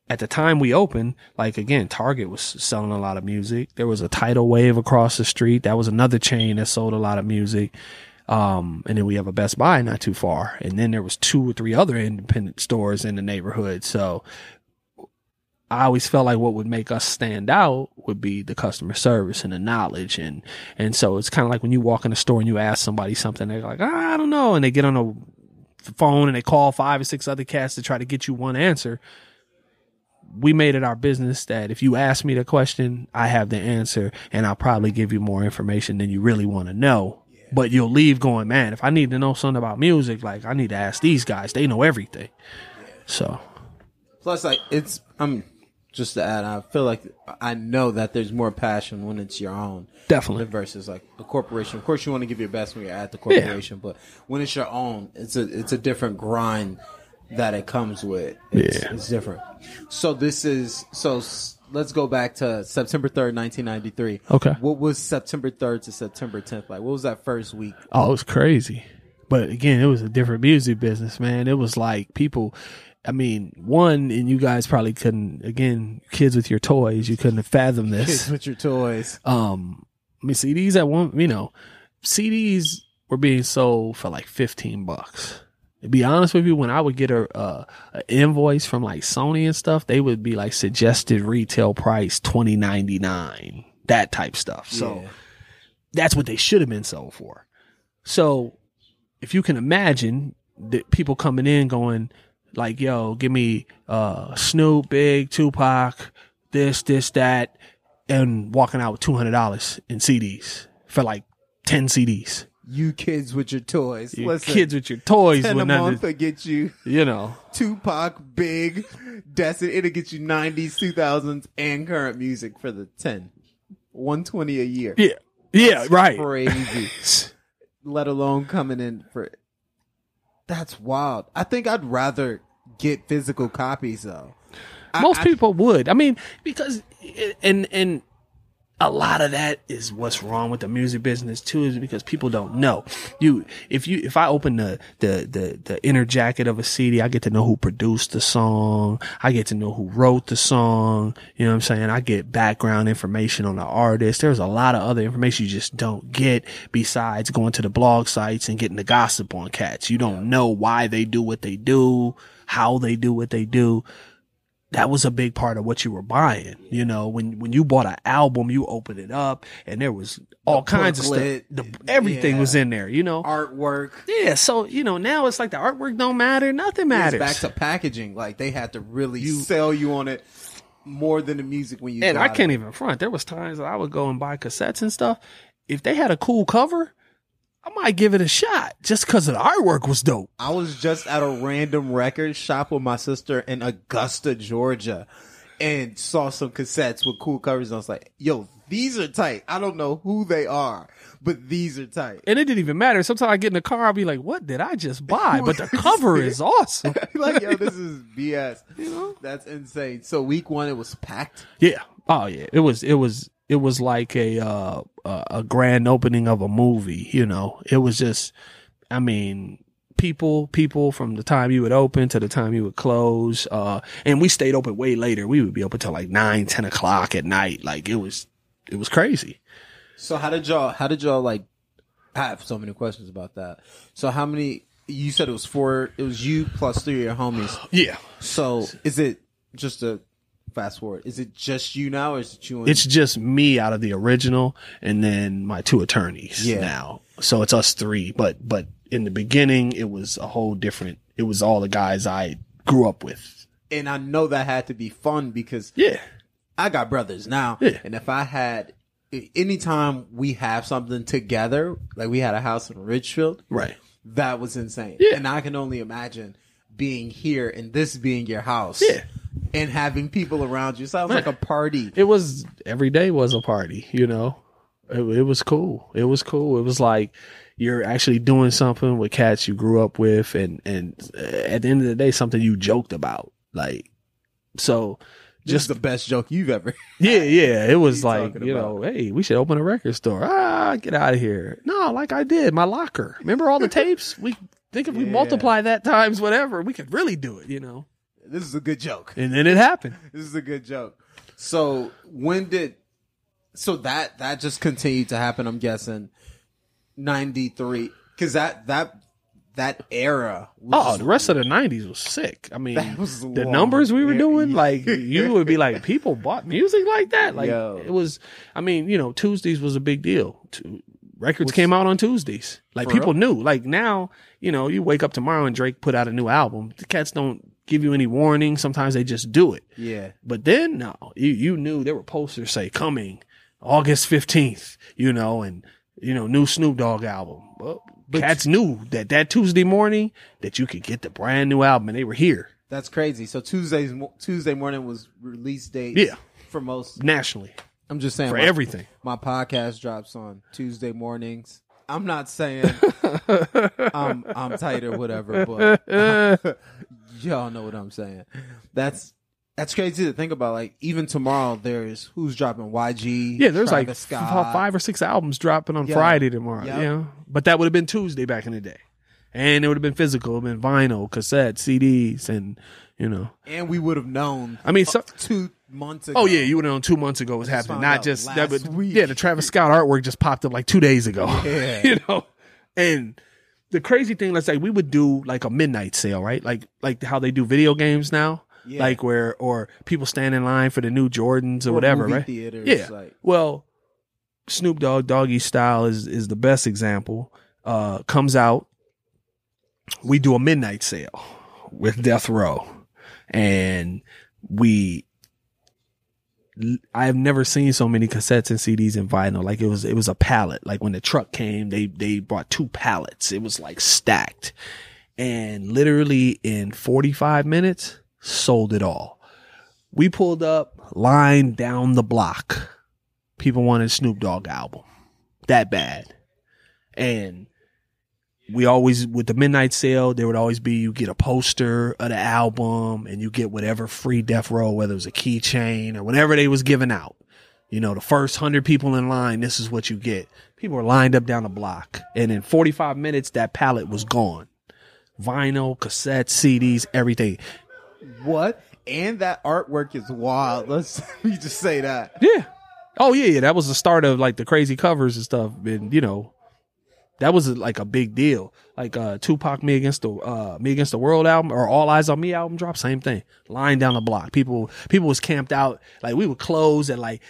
at the time we opened, like again, Target was selling a lot of music. There was a tidal wave across the street. That was another chain that sold a lot of music. Um, and then we have a Best Buy not too far. And then there was two or three other independent stores in the neighborhood. So I always felt like what would make us stand out would be the customer service and the knowledge. And, and so it's kind of like when you walk in a store and you ask somebody something, they're like, ah, I don't know. And they get on the phone and they call five or six other cats to try to get you one answer. We made it our business that if you ask me the question, I have the answer and I'll probably give you more information than you really want to know. But you'll leave going, man, if I need to know something about music, like I need to ask these guys. They know everything. So Plus, like it's I'm just to add, I feel like I know that there's more passion when it's your own. Definitely. Versus like a corporation. Of course, you want to give your best when you're at the corporation, but when it's your own, it's a it's a different grind that it comes with. It's, Yeah. it's different. So this is so. s- Let's go back to September third, nineteen ninety three. Okay. What was September third to September tenth like? What was that first week? Oh, it was crazy. But again, it was a different music business, man. It was like people, I mean, one, and you guys probably couldn't, again, kids with your toys, you couldn't have fathomed Kids this. with your toys. Um, I mean, CDs at one, you know, CDs were being sold for like 15 bucks. To be honest with you, when I would get a, uh, a invoice from like Sony and stuff, they would be like suggested retail price twenty ninety nine, that type stuff. So Yeah. that's what they should have been sold for. So if you can imagine the people coming in going like, yo, give me uh Snoop, Big, Tupac, this, this, that, and walking out with two hundred dollars in CDs for like ten CDs. You kids with your toys. You Listen, kids with your toys ten a month will get you you know. Tupac, Big, Destin. It'll get you 90s, 2000s, and current music for the 10. 120 a year. Yeah. Yeah, right. Crazy. (laughs) Let alone coming in for. That's wild. I think I'd rather get physical copies though. Most I- people would. I mean, because and and a lot of that is what's wrong with the music business too, is because people don't know. You if you if I open the the the the inner jacket of a CD, I get to know who produced the song. I get to know who wrote the song. You know what I'm saying? I get background information on the artist. There's a lot of other information you just don't get besides going to the blog sites and getting the gossip on cats. You don't know why they do what they do, how they do what they do that was a big part of what you were buying. You know, when when you bought an album, you opened it up and there was all kinds of stuff. The, everything yeah. was in there. You know, artwork. yeah. So you know now it's like the artwork don't matter. Nothing It's matters. back to packaging. Like they had to really sell you on it more than the music when you. and I can't it. even front. There was times that I would go and buy cassettes and stuff. If they had a cool cover, I might give it a shot just because the artwork was dope. I was just at a random record shop with my sister in Augusta, Georgia, and saw some cassettes with cool covers. And I was like, "Yo, these are tight. I don't know who they are, but these are tight." And it didn't even matter. Sometimes I get in the car, I'll be like, "What did I just (laughs) buy?" But the cover is awesome. (laughs) like, yo, this is BS. (laughs) You know? That's insane. So week one, it was packed. Yeah. Oh yeah. It was it was it was like a uh a grand opening of a movie, you know. It was just I mean, people people from the time you would open to the time you would close, uh and we stayed open way later. We would be open till like nine, ten o'clock at night. Like it was it was crazy. So how did y'all? How did y'all like? I have so many questions about that. So how many? You said it was four. It was you plus three of your homies. Yeah. So is it just a fast forward? Is it just you now, or is it you? And, It's just me out of the original and then my two attorneys Yeah. now. So it's us three. But but in the beginning it was a whole different it was all the guys I grew up with. and I know that had to be fun because Yeah. I got brothers now, Yeah. and if I had. Anytime we have something together, like we had a house in Ridgefield, Right. that was insane. Yeah. And I can only imagine being here and this being your house. Yeah. And having people around you. Sounds like a party. It was every day was a party, you know. It, it was cool. It was cool. It was like you're actually doing something with cats you grew up with, and and at the end of the day, something you joked about. Like, so Just the best joke you've ever. (laughs) yeah, yeah. It was like you know, hey, we should open a record store. Ah, get out of here. No, like I did my locker. Remember all the tapes? We think if we (laughs) multiply that times whatever, we could really do it. You know. This is a good joke. And then it happened. (laughs) This is a good joke. So when did so that that just continued to happen, I'm guessing ninety three. Cause that that that era. Was Oh, the rest of the '90s was sick. I mean, That was the numbers we were doing, (laughs) like you would be like, people bought music like that. Like Yo. it was. I mean, you know, Tuesdays was a big deal. Records came out on Tuesdays. Like people real? knew. Like now, you know, you wake up tomorrow and Drake put out a new album. The cats don't give you any warning. Sometimes they just do it. yeah. But then no, you you knew there were posters say coming August fifteenth, you know, and you know new Snoop Dogg album. Well, cats knew that that Tuesday morning that you could get the brand new album, and they were here That's crazy. So Tuesday's Tuesday morning was release date. Yeah. For most, nationally I'm just saying for my, everything. my podcast drops on Tuesday mornings. I'm not saying (laughs) I'm I'm tight or whatever, but (laughs) (laughs) y'all know what I'm saying. That's that's crazy to think about. Like even tomorrow, there's who's dropping YG. Yeah, there's like Travis f- Scott. five or six albums dropping on Yeah. Friday tomorrow. Yeah, but that would have been Tuesday back in the day, and it would have been physical, been vinyl, cassette, CDs, and you know, and we would have known. I mean, so, two months oh, ago. Oh yeah, you would have known two months ago was happening, not just that. But week. yeah, the Travis Scott artwork just popped up like two days ago. (laughs) Yeah. (laughs) you know, and the crazy thing, let's say we would do like a midnight sale, right? Like like how they do video games now, Yeah. like where or people stand in line for the new Jordans or, Or whatever, right? Theaters, Yeah. like- Well, Snoop Dogg Doggy Style is is the best example. Uh, comes out, we do a midnight sale with Death Row, and we. I have never seen so many cassettes and CDs and vinyl. Like it was, it was a pallet. Like when the truck came, they they brought two pallets. It was like stacked, and literally in forty five minutes, sold it all. We pulled up, line down the block. People wanted Snoop Dogg album, that bad, and we always with the midnight sale there would always be you get a poster of the album and you get whatever free death row whether it was a keychain or whatever they was giving out. You know the first 100 people in line this is what you get. People were lined up down the block and in 45 minutes that pallet was gone. Vinyl cassettes cds everything. What? And that artwork is wild. (laughs) Let's me just say that. yeah. Oh yeah yeah. That was the start of like the crazy covers and stuff. And you know that was like a big deal. Like uh Tupac Me Against the uh Me Against the World album or All Eyez on Me album drop, same thing. Lying down the block. People people was camped out. Like we would close at like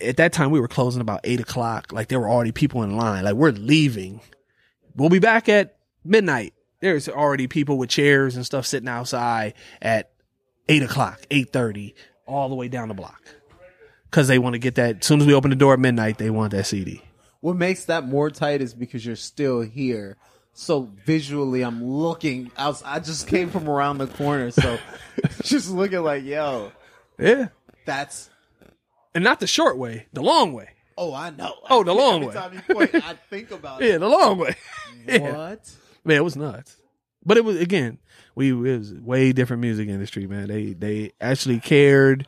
at that time we were closing about eight o'clock. Like there were already people in line. Like we're leaving. We'll be back at midnight. There's already people with chairs and stuff sitting outside at eight o'clock, eight thirty, all the way down the block. Cause they want to get that as soon as we open the door at midnight, they want that CD. What makes that more tight is because you're still here. So visually, I'm looking. I, was, I just came from around the corner, so (laughs) just looking like, yo, Yeah. that's. And not the short way, the long way. Oh, I know. Oh, the long Every way. time you point, I think about (laughs) it. Yeah, the long way. it. (laughs) yeah. What? Man, it was nuts. But it was again, we it was way different music industry, man. They they actually cared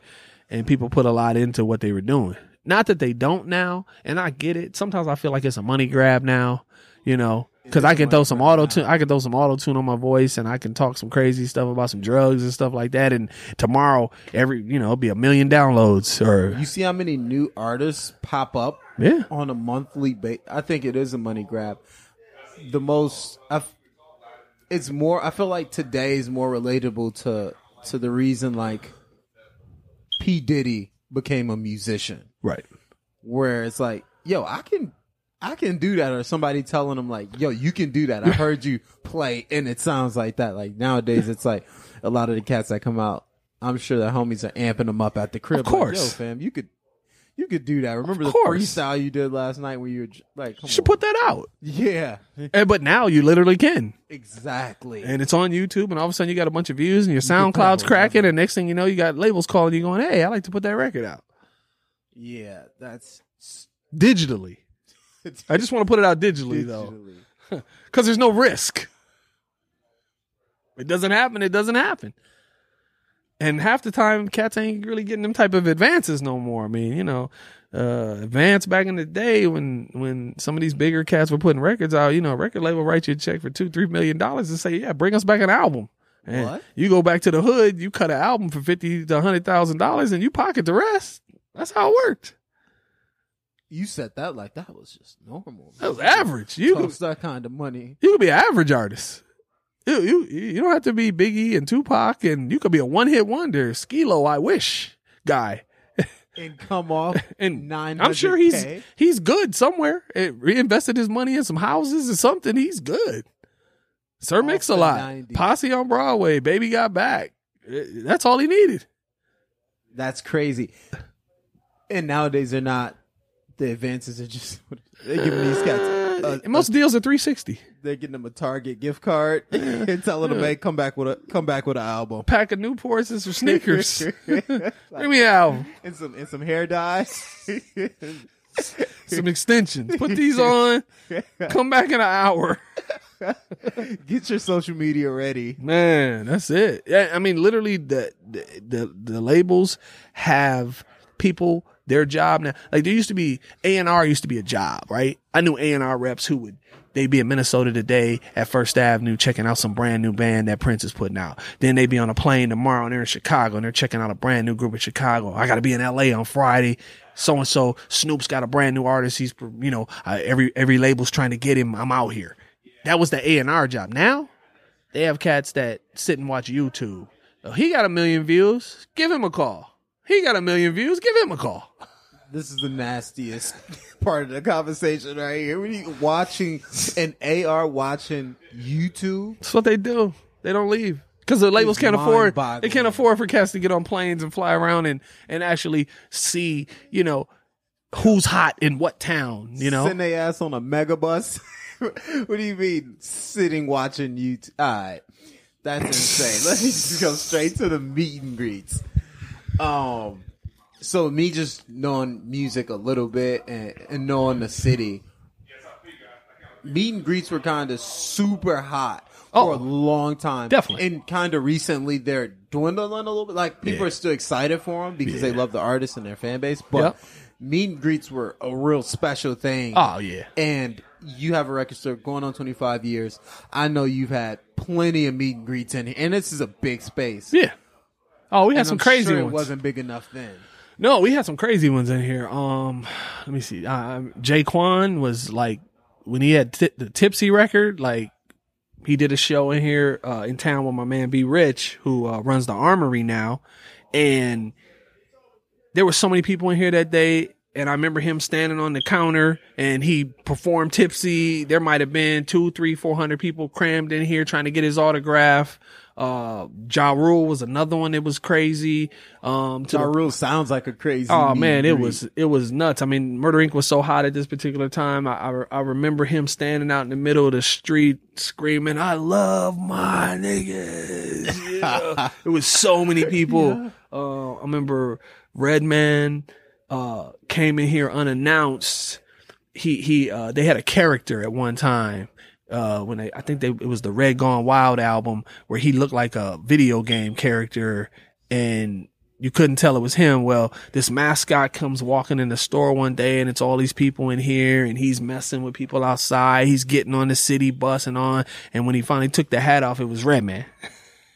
and people put a lot into what they were doing. Not that they don't now, and I get it. Sometimes I feel like it's a money grab now, you know, because I can throw some auto tune. I can throw some auto tune on my voice, and I can talk some crazy stuff about some drugs and stuff like that. And tomorrow, every you know, it'll be a million downloads or You see how many new artists pop up yeah, on a monthly base? I think it is a money grab. The most, i it's more. I feel like today is more relatable to to the reason like P Diddy became a musician, right. where it's like, yo, I can. I can do that, or somebody telling them like, "Yo, you can do that." I heard you play, and it sounds like that. Like nowadays, it's like a lot of the cats that come out. I'm sure the homies are amping them up at the crib. Of like, course. Yo, fam, you could, you could do that. Remember the course. freestyle you did last night when you were like, come You should on. put that out. yeah, And, but now you literally can. exactly. and it's on YouTube, and all of a sudden you got a bunch of views, and your SoundCloud's cracking, and next thing you know, you got labels calling you, going, "Hey, I like to put that record out yeah, that's digitally." (laughs) I just want to put it out digitally, though, because (laughs) there's no risk. It doesn't happen. It doesn't happen. And half the time, cats ain't really getting them type of advances no more. I mean, you know, uh, advance back in the day when when some of these bigger cats were putting records out, you know, a record label write you a check for two, three million dollars and say, yeah, bring us back an album. And What? You go back to the hood, you cut an album for fifty to hundred thousand dollars, and you pocket the rest. That's how it worked. You said that like that was just normal. That was average. You could, that kind of money. you could be an average artist. You, you you don't have to be Biggie and Tupac, and you could be a one hit wonder. Skee-Lo, I wish guy. (laughs) and come off (laughs) And nine. I'm sure he's he's good somewhere. It reinvested his money in some houses or something. He's good. Sir Off Mix a lot. 90s. Posse on Broadway. Baby got back. Eh, That's all he needed. That's crazy. And nowadays they're not. The advances are just (laughs) they're giving these cats. Uh, most deals are 360. they're getting them a Target gift card (laughs) and telling them, "Hey, come back with a come back with an album." Pack of Newports and some sneakers. (laughs) Bring me an album. and some and some hair dyes." Some extensions. Put these on. Come back in an hour. Get your social media ready. Man, that's it. Yeah, I mean, literally, the the the, the labels have people their job now. Like there used to be A and R used to be a job, right? I knew A and R reps who would they'd be in Minnesota today at First Avenue checking out some brand new band that Prince is putting out. Then they'd be on a plane tomorrow and they're in Chicago and they're checking out a brand new group in Chicago. I got to be in L.A. on Friday. So and so, Snoop's got a brand new artist. He's, you know, uh, every every label's trying to get him. I'm out here. That was the A and R job. Now they have cats that sit and watch YouTube. Oh, he got a million views. Give him a call. He got a million views. Give him a call. This is the nastiest (laughs) part of the conversation right here. You watching an AR watching YouTube, That's what they do. They don't leave because the labels can't afford. They can't afford for cats to get on planes and fly around and and actually see, you know, who's hot in what town. You know, send their ass on a megabus. (laughs) what do you mean sitting watching YouTube? All right, that's insane. Let me just go straight to the meet and greets. Um, so me just knowing music a little bit and, and knowing the city, meet and greets were kind of super hot for Oh, a long time. definitely. and kind of recently they're dwindling a little bit. Like people Yeah. are still excited for them because they love the artist and their fan base, but. Yep. Meet and greets were a real special thing oh yeah, and you have a record store going on 25 years. I know you've had plenty of meet and greets in here, and this is a big space. yeah. Oh, we had And some I'm crazy sure ones. It wasn't big enough then. No, we had some crazy ones in here. Um, let me see. Uh, J-Kwon was like when he had t- the Tipsy record. Like he did a show in here uh, in town with my man B Rich, who uh, runs the Armory now, and there were so many people in here that day. And I remember him standing on the counter and he performed tipsy. There might have been two, three, four hundred people crammed in here trying to get his autograph. Uh, Ja Rule was another one that was crazy. Um, to Ja the Rule sounds like a crazy. Oh man, it was it was nuts. I mean, Murder Inc. was so hot at this particular time. I, I I remember him standing out in the middle of the street screaming, "I love my niggas." (laughs) Yeah. it was so many people. Uh, I remember Redman uh, came in here unannounced. He he uh, they had a character at one time. Uh, when they, I think they, it was the Red Gone Wild album where he looked like a video game character and you couldn't tell it was him. Well, this mascot comes walking in the store one day and it's all these people in here and he's messing with people outside. He's getting on the city bus and on. And when he finally took the hat off, it was Redman.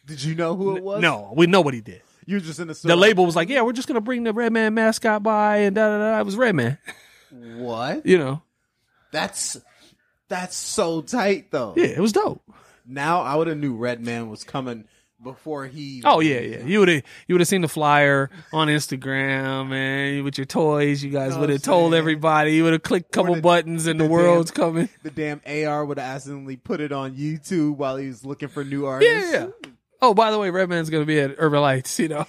Did you know who it was? No, we know what he did. you were just in the store. The label was like, yeah, we're just going to bring the Redman mascot by and da da da. It was Redman, What? you know? That's that's so tight though. Yeah, it was dope. Now I would have knew Redman was coming before he. Oh yeah, yeah. You would have you would have seen the flyer on Instagram, man, with your toys. You guys oh, Know would have told everybody. You would have clicked a couple the- buttons, and the, the world's damn- coming. The damn AR would have accidentally put it on YouTube while he was looking for new artists. Yeah, yeah. Oh, by the way, Redman's gonna be at Urban Lights. You know,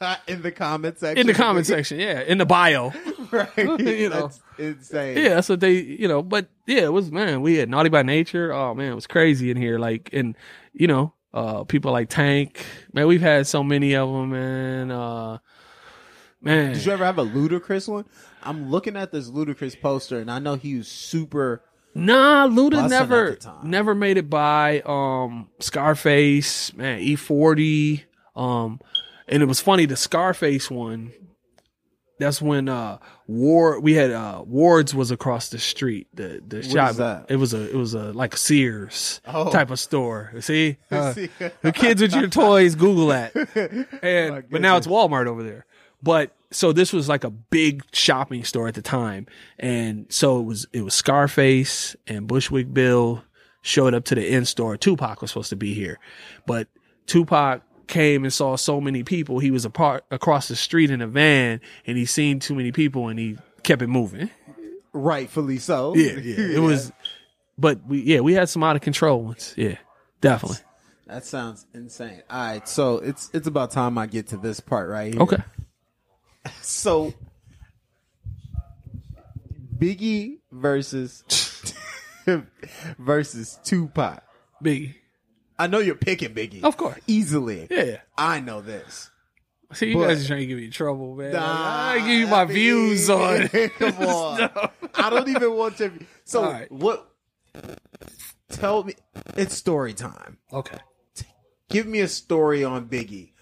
(laughs) in the comment section. in the comment section. Yeah, in the bio. (laughs) right? (laughs) You know. That's insane. Yeah, that's what they. You know, but yeah, it was man. We had Naughty by Nature. Oh man, it was crazy in here. Like, and you know, uh, people like Tank. Man, we've had so many of them, man. Uh, man, Did you ever have a Ludacris one? I'm looking at this Ludacris poster, and I know he was super. Nah, Luda never never made it by um Scarface, man, E40. Um and it was funny, the Scarface one, that's when uh Ward we had uh Ward's was across the street. The the shop is that? it was a it was a like a Sears Oh. type of store. (laughs) See? Uh, See? the kids with your toys, Google that. (laughs) And but now it's Walmart over there. But so this was like a big shopping store at the time, and so it was it was Scarface and Bushwick Bill, showed up to the in store. Tupac was supposed to be here, but Tupac came and saw so many people. He was apart across the street in a van, and he seen too many people, and he kept it moving. Rightfully so. Yeah, yeah. (laughs) It was, but we yeah we had some out of control ones. Yeah, definitely. That sounds insane. All right, so it's it's about time I get to this part right here. Okay. (laughs) So Biggie versus (laughs) versus Tupac. Biggie. I know you're picking Biggie. Of course. Easily. Yeah. I know this. See, you But- guys are trying to give me trouble, man. Like, Nah, I give you my I mean, views on. (laughs) Come on. I don't even want to. So right. what? Tell me. It's story time. Okay. Give me a story on Biggie.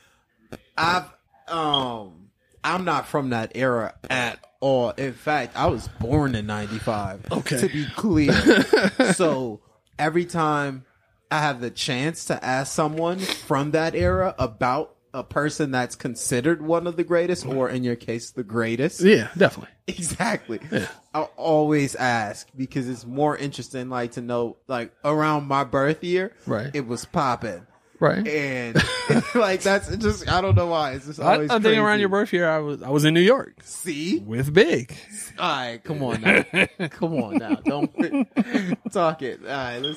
I've um. I'm not from that era at all. In fact, I was born in '95. Okay. To be clear. (laughs) so every time I have the chance to ask someone from that era about a person that's considered one of the greatest, or in your case, the greatest. Yeah, definitely. Exactly. Yeah. I'll always ask because it's more interesting, like to know, like around my birth year, Right. It was popping, Right. and (laughs) like that's just I don't know why. It's just I, always. I think around your birth year, I was I was in New York See, with Big. all right, come on now, come on now, don't (laughs) talk it. All right,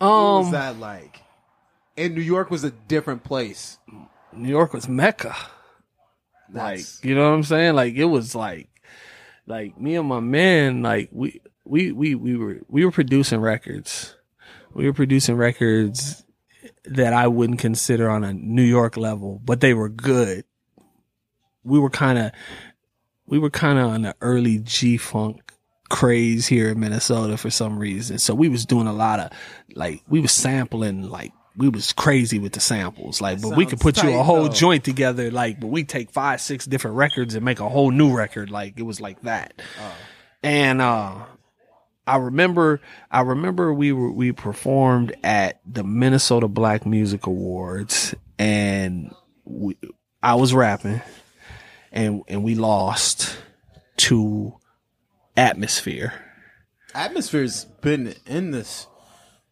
let's. What was Um, that like? And New York was a different place. New York was Mecca. Like, you know what I'm saying? Like, it was like, like me and my man, like we, we, we, we were, we were producing records. We were producing records that I wouldn't consider on a New York level, but they were good. We were kind of, we were kind of on the early G funk craze here in Minnesota for some reason. So we was doing a lot of like we was sampling like we was crazy with the samples. Like, but we could put you a whole though. joint together. Like, but we take five, six different records and make a whole new record. Like it was like that. And uh I remember I remember we were we performed at the Minnesota Black Music Awards and we, I was rapping and and we lost to Atmosphere. Atmosphere's been in this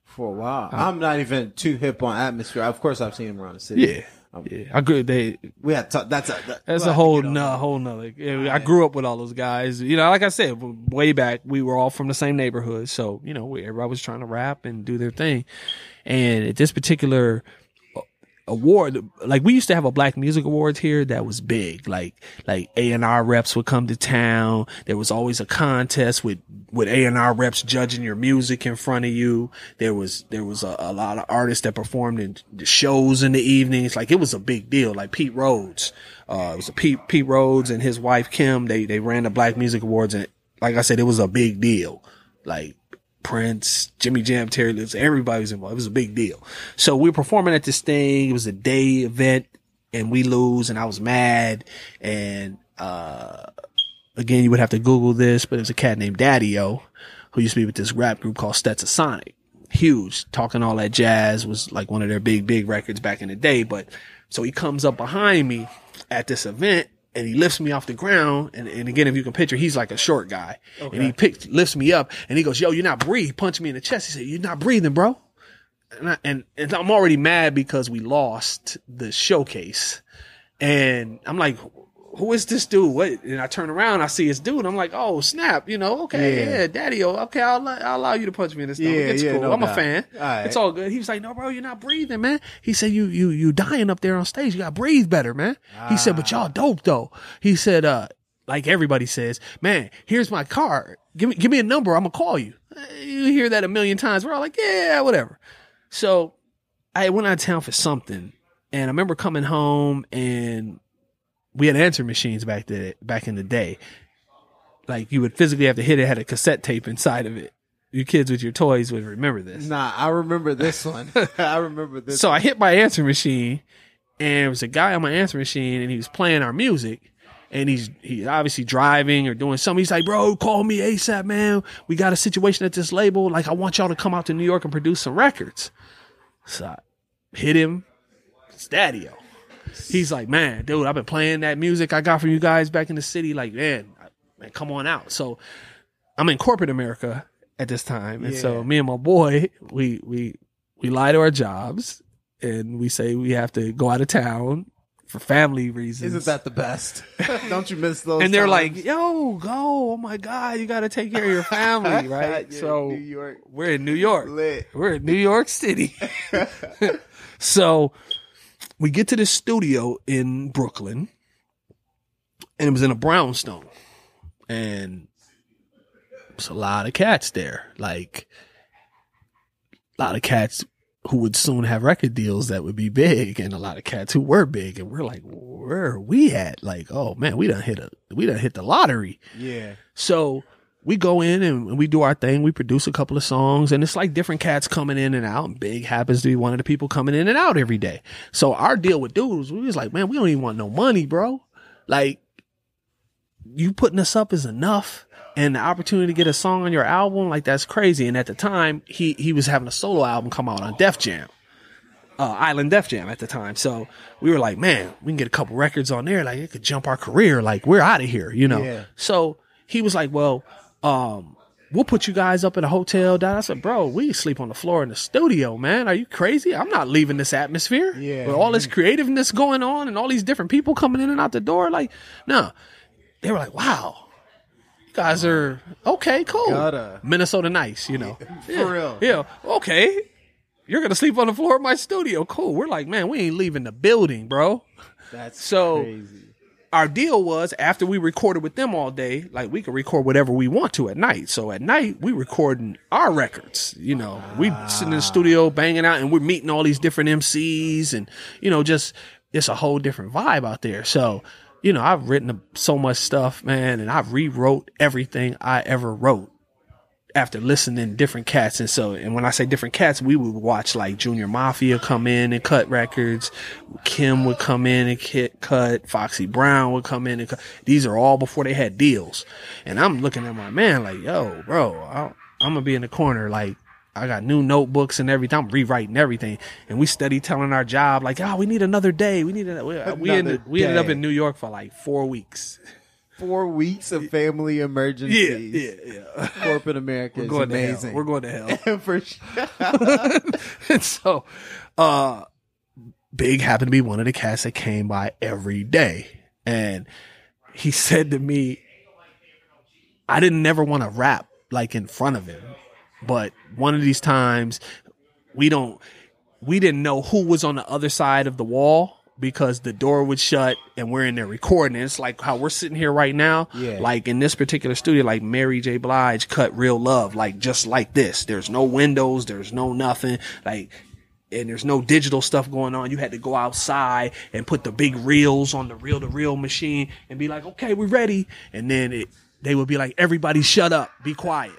for a while. Uh-huh. I'm not even too hip on Atmosphere. Of course, I've seen him around the city. Yeah. Um, yeah, I agree. They We had to, that's a that, That's we'll a whole no, whole nother. Yeah, oh, I grew up with all those guys. You know, like I said, way back, we were all from the same neighborhood. So you know, we, everybody was trying to rap and do their thing. And at this particular award, like we used to have a Black Music Awards here that was big. Like like A and R reps would come to town. There was always a contest with with A and R reps judging your music in front of you. There was there was a, a lot of artists that performed in the shows in the evenings. Like it was a big deal. Like Pete Rhodes, uh, it was a Pete Pete Rhodes and his wife Kim. They they ran the Black Music Awards, and like I said, it was a big deal. Like Prince, Jimmy Jam, Terry Lewis, everybody was involved. It was a big deal. So we were performing at this thing. It was a day event and we lose and I was mad. And, uh, again, you would have to Google this, but it was a cat named Daddy O who used to be with this rap group called Stetsasonic. Huge, talking all that jazz was like one of their big, big records back in the day. But so he comes up behind me at this event and he lifts me off the ground. And, and again, if you can picture, he's like a short guy and he picks, lifts me up and he goes, yo, you're not breathing. He punched me in the chest. He said, you're not breathing, bro. And, I, and, and I'm already mad because we lost the showcase. And I'm like, who is this dude? What? And I turn around, I see his dude. I'm like, oh snap, you know? Okay, Yeah. yeah, daddy. Oh, okay, I'll, I'll allow you to punch me in the stomach. Yeah, it's yeah, cool. no I'm a fan. All right. It's all good. He was like, no, bro, you're not breathing, man. He said, you, you, you dying up there on stage. You got to breathe better, man. He said, but Ah. y'all dope though. He said, uh, like everybody says, man, here's my card. Give me, give me a number. I'm gonna call you. You hear that a million times. We're all like, yeah, whatever. So I went out of town for something, and I remember coming home and we had answer machines back then, back in the day. Like you would physically have to hit it, had a cassette tape inside of it. You kids with your toys would remember this. Nah, I remember this one. (laughs) (laughs) I remember this. So I hit my answer machine, and there was a guy on my answer machine, and he was playing our music. And he's he's obviously driving or doing something. He's like, "Bro, call me ASAP, man. We got a situation at this label. Like, I want y'all to come out to New York and produce some records." So I hit him. It's Daddy-O. He's like, "Man, dude, I've been playing that music I got from you guys back in the city. Like, man, man, come on out." So I'm in corporate America at this time, and Yeah. so me and my boy, we we we lie to our jobs, and we say we have to go out of town for family reasons. Isn't that the best? (laughs) Don't you miss those? and they're times? like, "Yo, go! Oh my God, you got to take care of your family, (laughs) right?" Yeah, so New York we're in New York. lit. We're in New York City. (laughs) so we get to this studio in Brooklyn, and it was in a brownstone, and there's a lot of cats there, like a lot of cats who would soon have record deals that would be big, and a lot of cats who were big, and we're like, where are we at? Like, oh man, we done hit a, we done hit the lottery. Yeah. So we go in and we do our thing. We produce a couple of songs and it's like different cats coming in and out. And Big happens to be one of the people coming in and out every day. So our deal with dudes, we was like, man, we don't even want no money, bro. Like you putting us up is enough. And the opportunity to get a song on your album, like that's crazy. And at the time, he, he was having a solo album come out on Def Jam. Uh, Island Def Jam at the time. So we were like, man, we can get a couple records on there. Like it could jump our career. Like we're out of here, you know? Yeah. So he was like, well, um, we'll put you guys up in a hotel. Down. I said, bro, we sleep on the floor in the studio, man. Are you crazy? I'm not leaving this atmosphere. Yeah. With all this creativeness going on and all these different people coming in and out the door. Like, no. They were like, wow. You guys are okay, cool. Gotta. Minnesota nice, you know. For real. Yeah. Okay. You're gonna sleep on the floor of my studio. Cool. We're like, man, we ain't leaving the building, bro. That's So- crazy. Our deal was after we recorded with them all day, like we could record whatever we want to at night. So at night we recording our records. You know, we sitting in the studio banging out, and we're meeting all these different MCs, and you know, just it's a whole different vibe out there. So. You know, I've written so much stuff, man, and I've rewrote everything I ever wrote after listening to different cats and so and when I say different cats, we would watch like Junior Mafia come in and cut records. Kim would come in and hit, cut. Foxy Brown would come in and cut. These are all before they had deals. And I'm looking at my man like, yo, bro, I, I'm gonna be in the corner like. I got new notebooks and everything. I'm rewriting everything, and we steady telling our job like, "Oh, we need another day. We need a, we, we Another ended we ended up in New York for like four weeks. (laughs) Four weeks of family emergencies. yeah, yeah. yeah. (laughs) Corporate America We're is going to hell. amazing. We're going to hell. (laughs) For sure. and (laughs) so, uh, Big happened to be one of the cats that came by every day. And he said to me, I didn't never want to rap like in front of him. But one of these times we don't, we didn't know who was on the other side of the wall because the door would shut and we're in there recording. And it's like how we're sitting here right now. Yeah. Like in this particular studio, like Mary J. Blige cut Real Love, like just like this. There's no windows, there's no nothing. Like, and there's no digital stuff going on. You had to go outside and put the big reels on the reel to reel machine and be like, okay, we're ready. And then it, they would be like, everybody shut up, be quiet.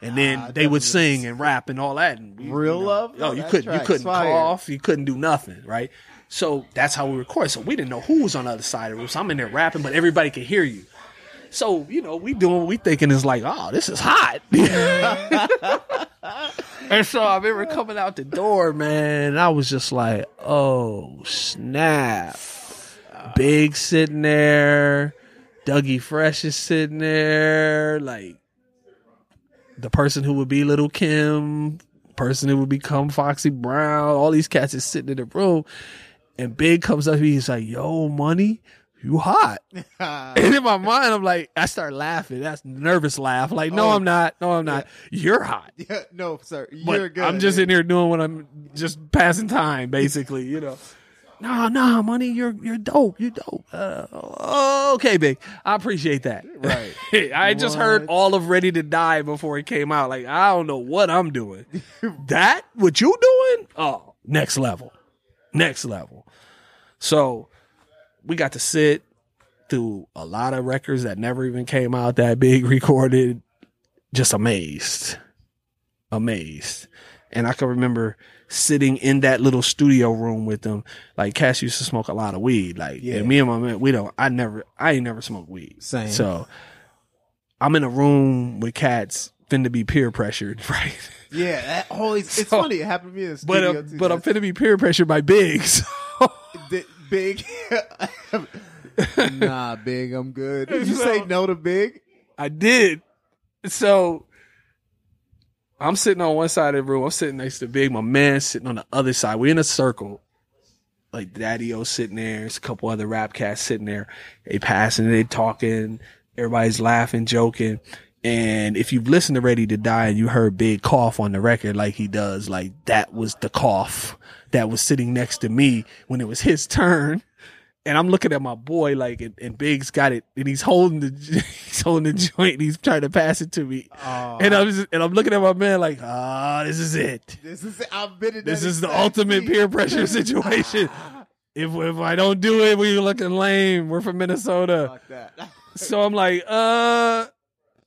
And then Ah, they would sing and rap and all that. And we- Real you know, Love? Oh, Oh, you couldn't, you couldn't fire. cough, you couldn't do nothing, right? So that's how we record. So we didn't know who was on the other side of the room. So I'm in there rapping, but everybody can hear you. So you know, we doing what we thinking is like, oh, this is hot. (laughs) and so I remember coming out the door, man. I was just like, oh snap! Big sitting there, Dougie Fresh is sitting there, like the person who would be Little Kim, person who would become Foxy Brown. All these cats is sitting in the room, and Big comes up to me. He's like, "Yo, money." You hot. (laughs) And in my mind, I'm like, I start laughing. That's nervous laugh. Like, no, Oh. I'm not. No, I'm not. You're hot. (laughs) Yeah, no, sir. But You're good. I'm just in here doing what I'm just passing time, basically, you know. (laughs) No, no, money, you're you're dope. You're dope. Uh, okay, big. I appreciate that. Right. I just heard all of Ready to Die before it came out. Like, I don't know what I'm doing. that what you doing? Oh, next level. Next level. So we got to sit through a lot of records that never even came out that big (laughs) recorded. Just amazed. Amazed. And I can remember sitting in that little studio room with them. Like Cass used to smoke a lot of weed. Like Yeah. and me and my man, we don't I never I ain't never smoked weed. Same. So I'm in a room with cats finna be peer pressured, (laughs) right? Yeah, that always. It's So- funny. It happened to me in the But studio uh, too. but I'm finna be peer pressured by Biggs. (laughs) big. (laughs) nah, big. I'm good. Did you say no to big? I did. So I'm sitting on one side of the room. I'm sitting next to Big. My man sitting on the other side. We're in a circle. Like Daddy O sitting there. There's a couple other rap cats sitting there. They passing, they talking. Everybody's laughing, joking. And if you've listened to Ready to Die and you heard Big cough on the record like he does, like that was the cough that was sitting next to me when it was his turn. And I'm looking at my boy like, and, and Big's got it, and he's holding the (laughs) he's holding the joint. And he's trying to pass it to me, Oh, and I'm just, and I'm looking at my man like, ah, this is it. this is I've been in This is the ultimate peer pressure situation. (laughs) If if I don't do it, we're looking lame. We're from Minnesota, (laughs) so I'm like, uh.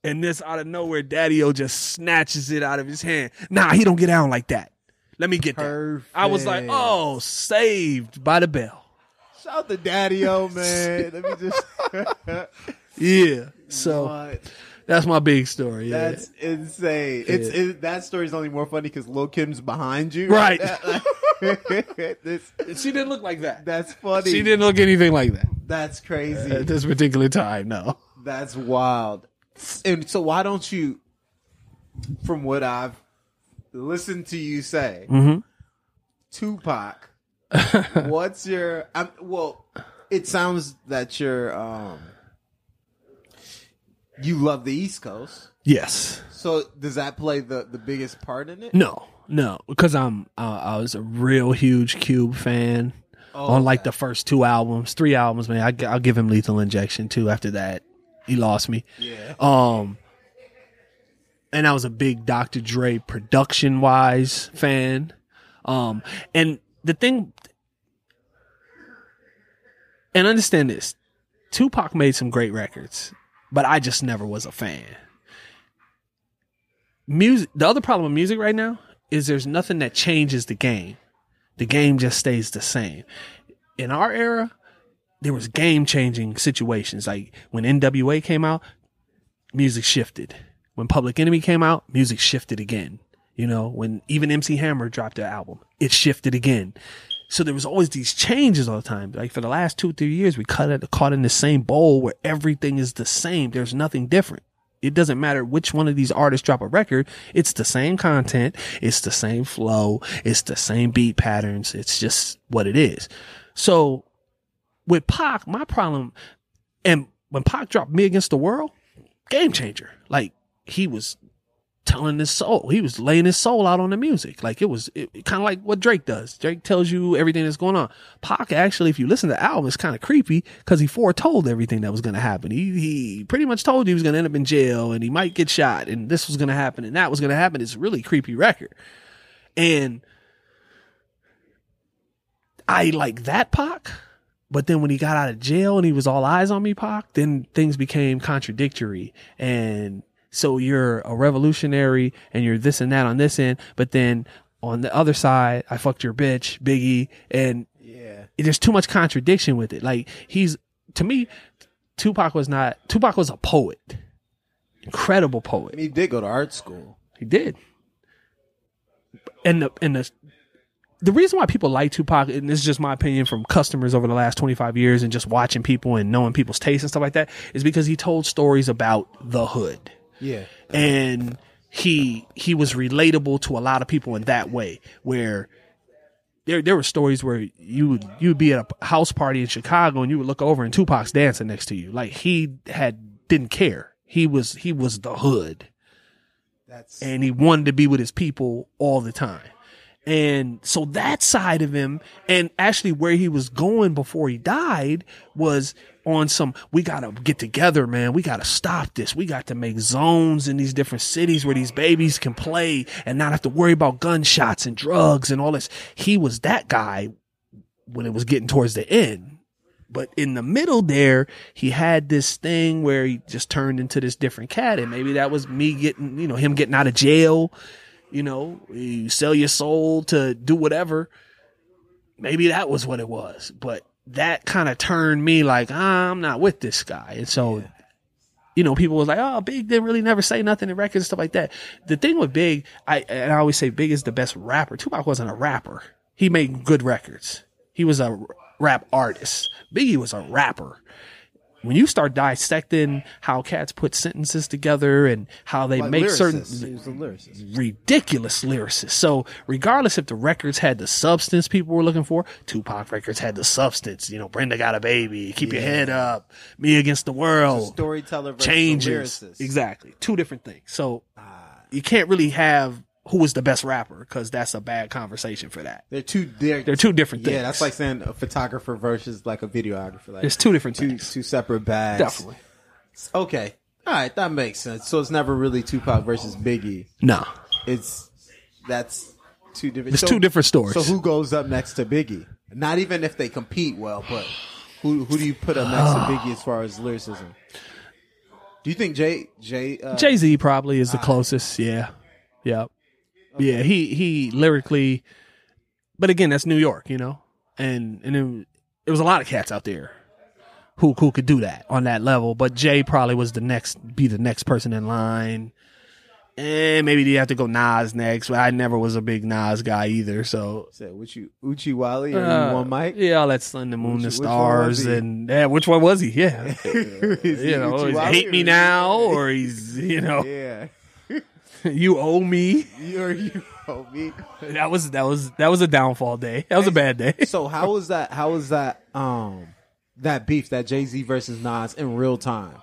And this out of nowhere, Daddy O just snatches it out of his hand. Nah, he don't get down like that. Let me get that. I was like, oh, saved by the bell. shout out to Daddy O man. Let me just. (laughs) Yeah. So What? that's my big story. Yeah. That's insane. It's Yeah. it, that story's only more funny because Lil Kim's behind you. Right. (laughs) This- she didn't look like that. that's funny. She didn't look anything like that That's crazy. at this particular time. No. That's wild. And so why don't you, from what I've listened to you say, Mhm. Tupac, (laughs) what's your? I'm, well, it sounds that you're. Um, you love the East Coast. Yes. So does that play the the biggest part in it? No. No. Because I'm. Uh, I was a real huge Cube fan. Oh, on like the first two albums, three albums, man. I, will give him Lethal Injection too. After that, he lost me. yeah. Um, and I was a big Dr. Dre production wise fan. Um, and the thing, and understand this, Tupac made some great records, but I just never was a fan. Music. The other problem with music right now is there's nothing that changes the game. The game just stays the same. In our era, there was game changing situations. Like when NWA came out, music shifted. When Public Enemy came out, music shifted again. You know, when even MC Hammer dropped their album, it shifted again. So there was always these changes all the time. Like for the last two, three years, we cut it, caught in the same bowl where everything is the same. There's nothing different. It doesn't matter which one of these artists drop a record. It's the same content. It's the same flow. It's the same beat patterns. It's just what it is. So with Pac, my problem, and when Pac dropped Me Against the World, game changer. Like he was telling his soul, he was laying his soul out on the music. Like it was kind of like what Drake does. Drake tells you everything that's going on. Pac actually, if you listen to the album, it's kind of creepy because he foretold everything that was going to happen. He he pretty much told you he was going to end up in jail and he might get shot and this was going to happen and that was going to happen. It's a really creepy record, and I like that Pac. But then when he got out of jail and he was All Eyez on Me, Pac, then things became contradictory. And so you're a revolutionary and you're this and that on this end. But then on the other side, I fucked your bitch, Biggie. And Yeah. there's too much contradiction with it. Like he's, to me, Tupac was not, Tupac was a poet. Incredible poet. I mean, he did go to art school. He did. And the and the the reason why people like Tupac, and this is just my opinion from customers over the last 25 years and just watching people and knowing people's tastes and stuff like that, is because he told stories about the hood. Yeah. And he he was relatable to a lot of people in that way, where there there were stories where you would you would be at a house party in Chicago and you would look over and Tupac's dancing next to you. Like he had didn't care. He was he was the hood That's and he wanted to be with his people all the time. And so that side of him, and actually where he was going before he died was on some, we gotta get together, man. We gotta stop this. We got to make zones in these different cities where these babies can play and not have to worry about gunshots and drugs and all this. He was that guy when it was getting towards the end. But in the middle there, he had this thing where he just turned into this different cat. And maybe that was me getting, you know, him getting out of jail. You know, you sell your soul to do whatever. Maybe that was what it was. But that kind of turned me like, ah, I'm not with this guy. And so, you know, people was like, oh, Big didn't really never say nothing in records and stuff like that. The thing with Big, I, and I always say Big is the best rapper. Tupac wasn't a rapper. He made good records. He was a rap artist. Biggie was a rapper. When you start dissecting how cats put sentences together and how they Like make certain lyricist. He was a lyricist. ridiculous lyricists. So regardless if the records had the substance people were looking for, Tupac records had the substance. You know, Brenda got a baby, keep your head up, me against the world, Storyteller versus changes. Exactly, two different things. So ah. you can't really have who is the best rapper because that's a bad conversation for that. They're two. They're, They're two different things. Yeah, that's like saying a photographer versus like a videographer. Like There's two different two things. two separate bags. Definitely. Okay. All right, that makes sense. So it's never really Tupac versus Biggie. No, It's that's two different. it's so- two different stories. So who goes up next to Biggie? Not even if they compete well, but who who do you put up next to (sighs) Biggie as far as lyricism? Do you think Jay Jay uh, Jay Z probably is the closest. Yeah. Yeah, yeah, yeah. He he lyrically, but again, that's New York, you know, and and it, it was a lot of cats out there who who could do that on that level. But Jay probably was the next, be the next person in line. And maybe you have to go Nas next, but I never was a big Nas guy either. So said Oochie Oochie Wally or uh, want Mike? yeah, all that Sun, the Moon, Which- the one Stars, and yeah, which one was he? Yeah, (laughs) (laughs) you know, Uchi he's hate me now, (laughs) or he's you know, Yeah. (laughs) you owe me. You or you oh, me. That was that was that was a downfall day. That was a bad day. So how was that how was that um that beef, that Jay Z versus Nas in real time?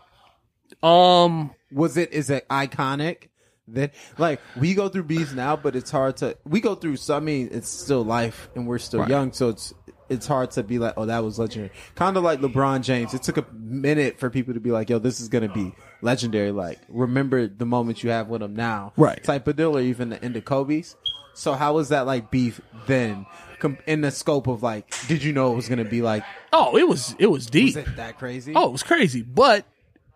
Um, Was it is it iconic? That like we go through beefs now, but it's hard to we go through so I mean it's still life and we're still Right. young, so it's it's hard to be like, oh, that was legendary. Kind of like LeBron James. It took a minute for people to be like, yo, this is gonna be legendary. Like, remember the moment you have with him now, Right. Type of deal, or even the end of Kobe's. So how was that like beef then? Com- in the scope of like, did you know it was gonna be like, oh, it was it was deep. was it that crazy? Oh, it was crazy, but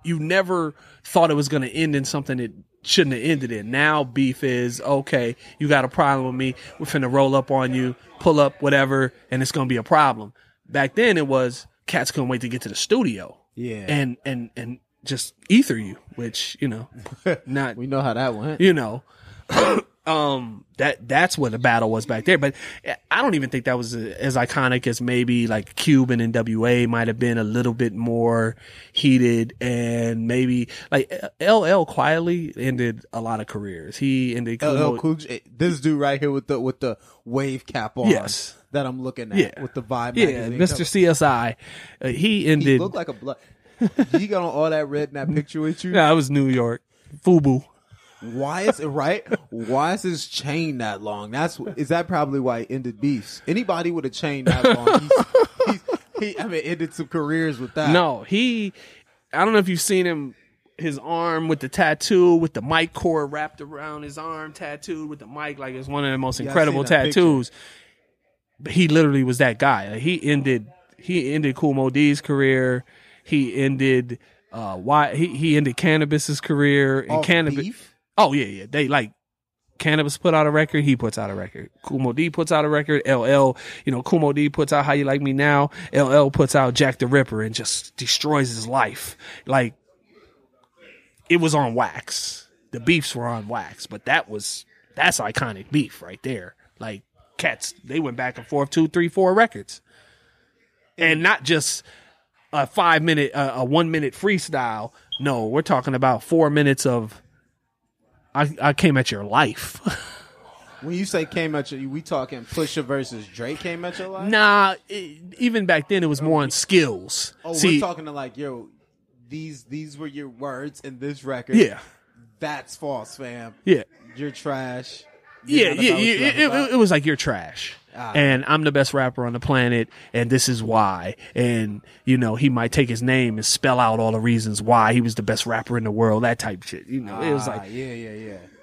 you never thought it was going to end in something it shouldn't have ended in. Now beef is okay. You got a problem with me. We're finna roll up on you, pull up, whatever, and it's going to be a problem. Back then, it was cats couldn't wait to get to the studio. Yeah. and and and just ether you, which you know, (laughs) not we know how that went. you know (coughs) um that that's what the battle was back there but i don't even think that was as iconic as maybe like Cube and NWA might have been a little bit more heated and maybe like ll quietly ended a lot of careers he ended LL Cool J, this dude right here with the with the wave cap on, Yes. that I'm looking at, Yeah. with the vibe. yeah mr csi uh, he He ended looked like a blood. He got on all that red in that picture with you. yeah it was new york fubu Why is it right? Why is his chain that long? That's is that probably why he ended beefs. Anybody with a chain that long, he's, he's, he I mean ended some careers with that. No, he. I don't know if you've seen him. His arm with the tattoo, with the mic cord wrapped around his arm, tattooed with the mic, like it's one of the most Yeah, incredible seen that picture. tattoos. But he literally was that guy. Like, he ended. He ended Kool Moe Dee's career. He ended. Uh, why he he ended Canibus's career and Off Canibus. beef? Oh yeah, yeah. They like Canibus put out a record, he puts out a record. Kool Moe Dee puts out a record. LL, you know, Kool Moe Dee puts out How You Like Me Now. LL puts out Jack the Ripper and just destroys his life. Like it was on wax. The beefs were on wax, but that was that's iconic beef right there. Like cats, they went back and forth two, three, four records, and not just a five minute, uh, a one minute freestyle. No, we're talking about four minutes of. I, I came at your life. (laughs) When you say came at you, we talking Pusha versus Drake came at your life? nah, it, even back then it was more on skills. Oh, See, we're talking to like, yo, these these were your words in this record. yeah, That's false, fam. yeah. You're trash. You're Yeah, yeah, yeah. It, it- it was like you're trash, Ah. and I'm the best rapper on the planet, and this is why. And you know, he might take his name and spell out all the reasons why he was the best rapper in the world. That type of shit. You know, it was Ah, like, yeah, yeah,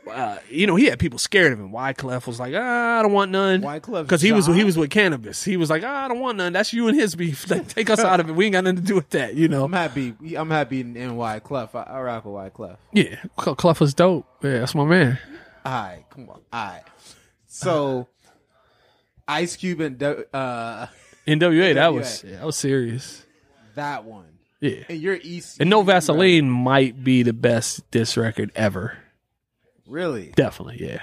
yeah. uh, you know, he had people scared of him. Wyclef was like, ah, I don't want none. Wyclef because he was he was with Canibus. He was like, ah, I don't want none. That's you and his beef. (laughs) Like, Take us out of it. We ain't got nothing to do with that. You know. I'm happy. I'm happy in, in Wyclef. I, I rock with Wyclef. Yeah, Cle- Clef was dope. Yeah, that's my man. All right, come on. All right. So, Ice Cube and uh, NWA, that NWA. was that was serious. that one. Yeah. And you're East. And No you- you rap- Vaseline might be the best diss record ever. Really? Definitely, yeah.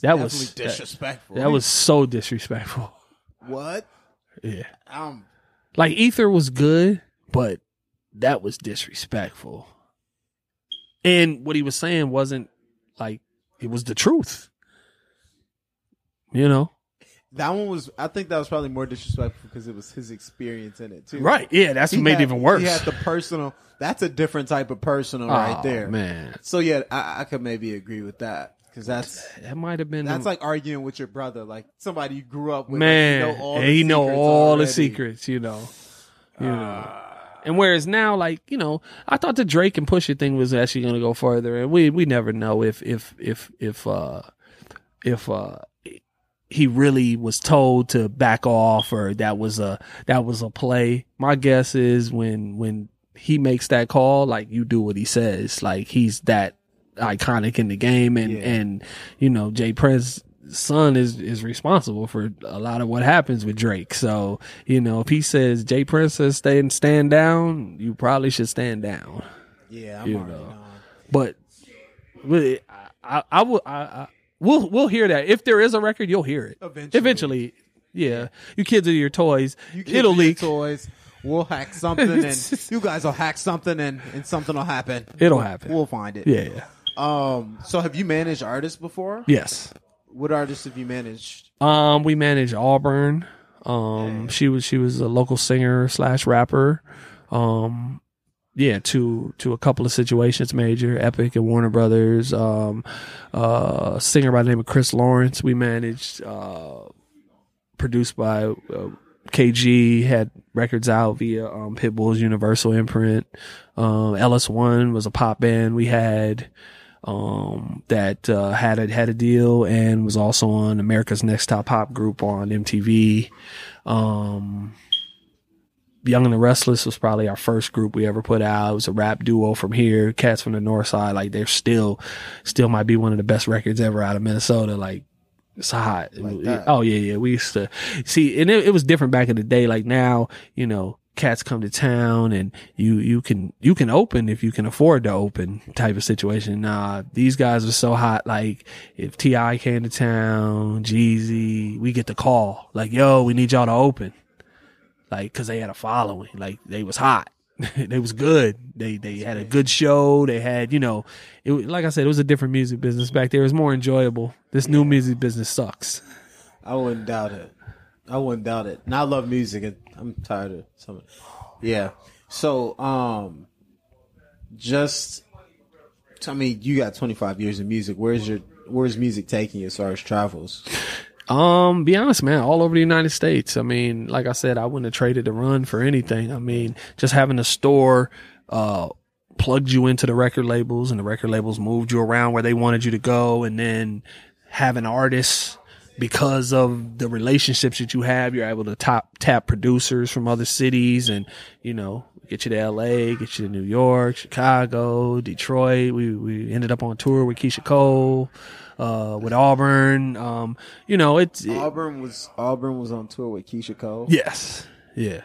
That Definitely was that, disrespectful. that was so disrespectful. what? Yeah. Um, Like Ether was good, but that was disrespectful. And what he was saying wasn't like it was the truth. You know? That one was. I think that was probably more disrespectful because it was his experience in it too. Right. Yeah, that's He what made had- it even worse. He had the personal. That's a different type of personal right Oh, there. Man. So yeah, I, I could maybe agree with that because that's That might have been that's the, like arguing with your brother, like somebody you grew up with. man. like, you know all the he know all the secrets, you know. You know. And whereas now, like you know, I thought the Drake and Pusha thing was actually going to go further, and we we never know if if if if uh if uh he really was told to back off or that was a that was a play. My guess is when when he makes that call, like you do what he says, like he's that iconic in the game, and Yeah. and you know J. Prince's son is is responsible for a lot of what happens with Drake. So you know if he says J. Prince says stand stand down, you probably should stand down. Yeah, I'm You already know. But really, I, I, I will. I, I, we'll we'll hear that if there is a record, you'll hear it Eventually. Eventually, yeah. You kids are your toys. You kids It'll are your leak. toys. We'll hack (laughs) something, and you guys will hack something, and, and something will happen. It'll We'll- happen. We'll find it. Yeah. Um. So, have you managed artists before? Yes. What artists have you managed? Um, we managed Auburn. Um, she was she was a local singer slash rapper. Um, yeah, to to a couple of situations, major Epic and Warner Brothers. Um, uh, singer by the name of Chris Lawrence. We managed. Uh, produced by uh, KG. Had records out via um, Pitbull's Universal imprint. Um, Ellis One was a pop band we had um, that uh, had a had a deal and was also on America's Next Top Pop Group on MTV. Um, Young and the Restless was probably our first group we ever put out. It was a rap duo from here, cats from the north side. Like they're still, still might be one of the best records ever out of Minnesota. Like it's hot. Like oh yeah, yeah. We used to see, and it, it was different back in the day. Like now, you know, cats come to town and you you can you can open if you can afford to open type of situation. Nah, these guys are so hot. Like if T.I. came to town, Jeezy, we get the call like, yo, we need y'all to open like because they had a following like they was hot (laughs) they was good they they had a good show they had you know it like i said it was a different music business back there it was more enjoyable this new music business sucks I wouldn't doubt it. I wouldn't doubt it. And I love music. And I'm tired of some. of. Yeah. So, um, just. I mean, you got 25 years of music. Where's your Where's music taking you as far as travels? Um, be honest, man, all over the United States. I mean, like I said, I wouldn't have traded the run for anything. I mean, just having a store, uh, plugged you into the record labels and the record labels moved you around where they wanted you to go. And then having artists because of the relationships that you have, you're able to top tap producers from other cities and, you know, get you to LA, get you to New York, Chicago, Detroit. We, we ended up on tour with Keyshia Cole, uh, with Auburn. Um, you know, it's, it- Auburn was Auburn was on tour with Keyshia Cole. yes. Yeah.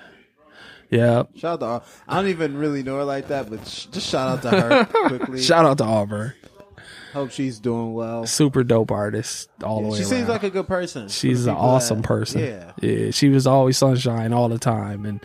Yeah. Shout out to I don't even really know her like that, but sh- just shout out to her (laughs) quickly. Shout out to Auburn. Hope she's doing well. Super dope artist all the way She seems around. like a good person. She's an awesome that- person. Yeah. yeah. She was always sunshine all the time, and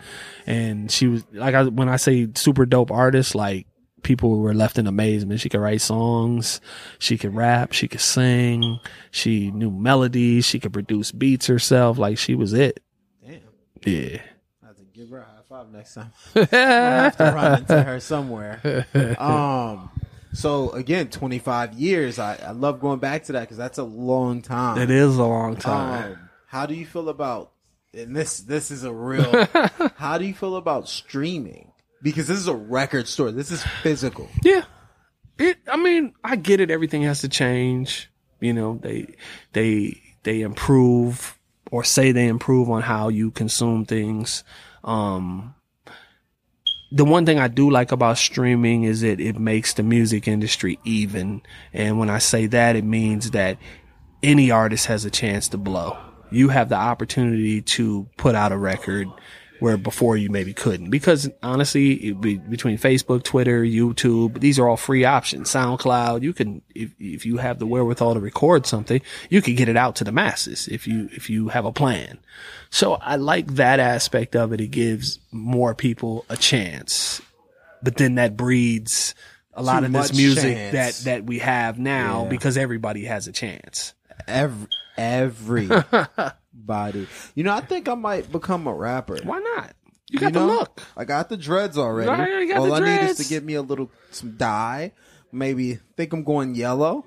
and she was like I when I say super dope artist, like people were left in amazement. She could write songs, she could rap, she could sing, she knew melodies, she could produce beats herself. Like she was it. Damn. Yeah. I have to give her a high five next time. (laughs) I have to run into her somewhere. (laughs) Um. So again, 25 years. I, I love going back to that because that's a long time. It is a long time. Um, how do you feel about? And this this is a real. (laughs) how do you feel about streaming? Because this is a record store. This is physical. Yeah. It I mean, I get it everything has to change. You know, they they they improve or say they improve on how you consume things. Um the one thing I do like about streaming is that it makes the music industry even. And when I say that it means that any artist has a chance to blow. You have the opportunity to put out a record where before you maybe couldn't. Because honestly, be, between Facebook, Twitter, YouTube, these are all free options. SoundCloud, you can, if, if you have the wherewithal to record something, you can get it out to the masses if you, if you have a plan. So I like that aspect of it. It gives more people a chance. but then that breeds a lot Too of this music chance. that that we have now Yeah. because everybody has a chance. Every, every (laughs) everybody. you know, I think I might become a rapper. Why not? You got You know? the look. I got the dreads already. Got All the I need is to get me a little some dye. Maybe think I'm going yellow.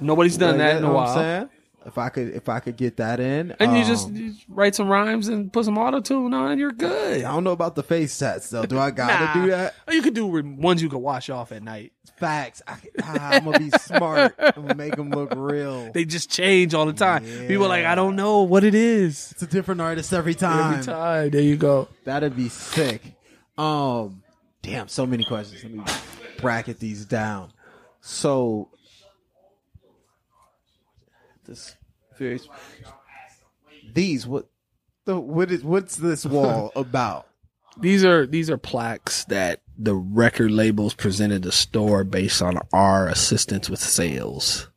Nobody's done Like, that you in a what I'm while. If I could, if I could get that in, And you um, just, you just write some rhymes and put some auto tune on, and you're good. I don't know about the face tats though. Do I (laughs) gotta Nah. do that? You could do ones you could wash off at night. Facts. I, am gonna be smart. (laughs) I'm gonna make them look real. They just change all the time. People are like, I don't know what it is. It's a different artist every time. Every time. There you go. That'd be sick. Um, damn, so many questions. Let me bracket these down. So, this very these what the what is what's this wall (laughs) about? These are these are plaques that the record labels presented the store based on our assistance with sales.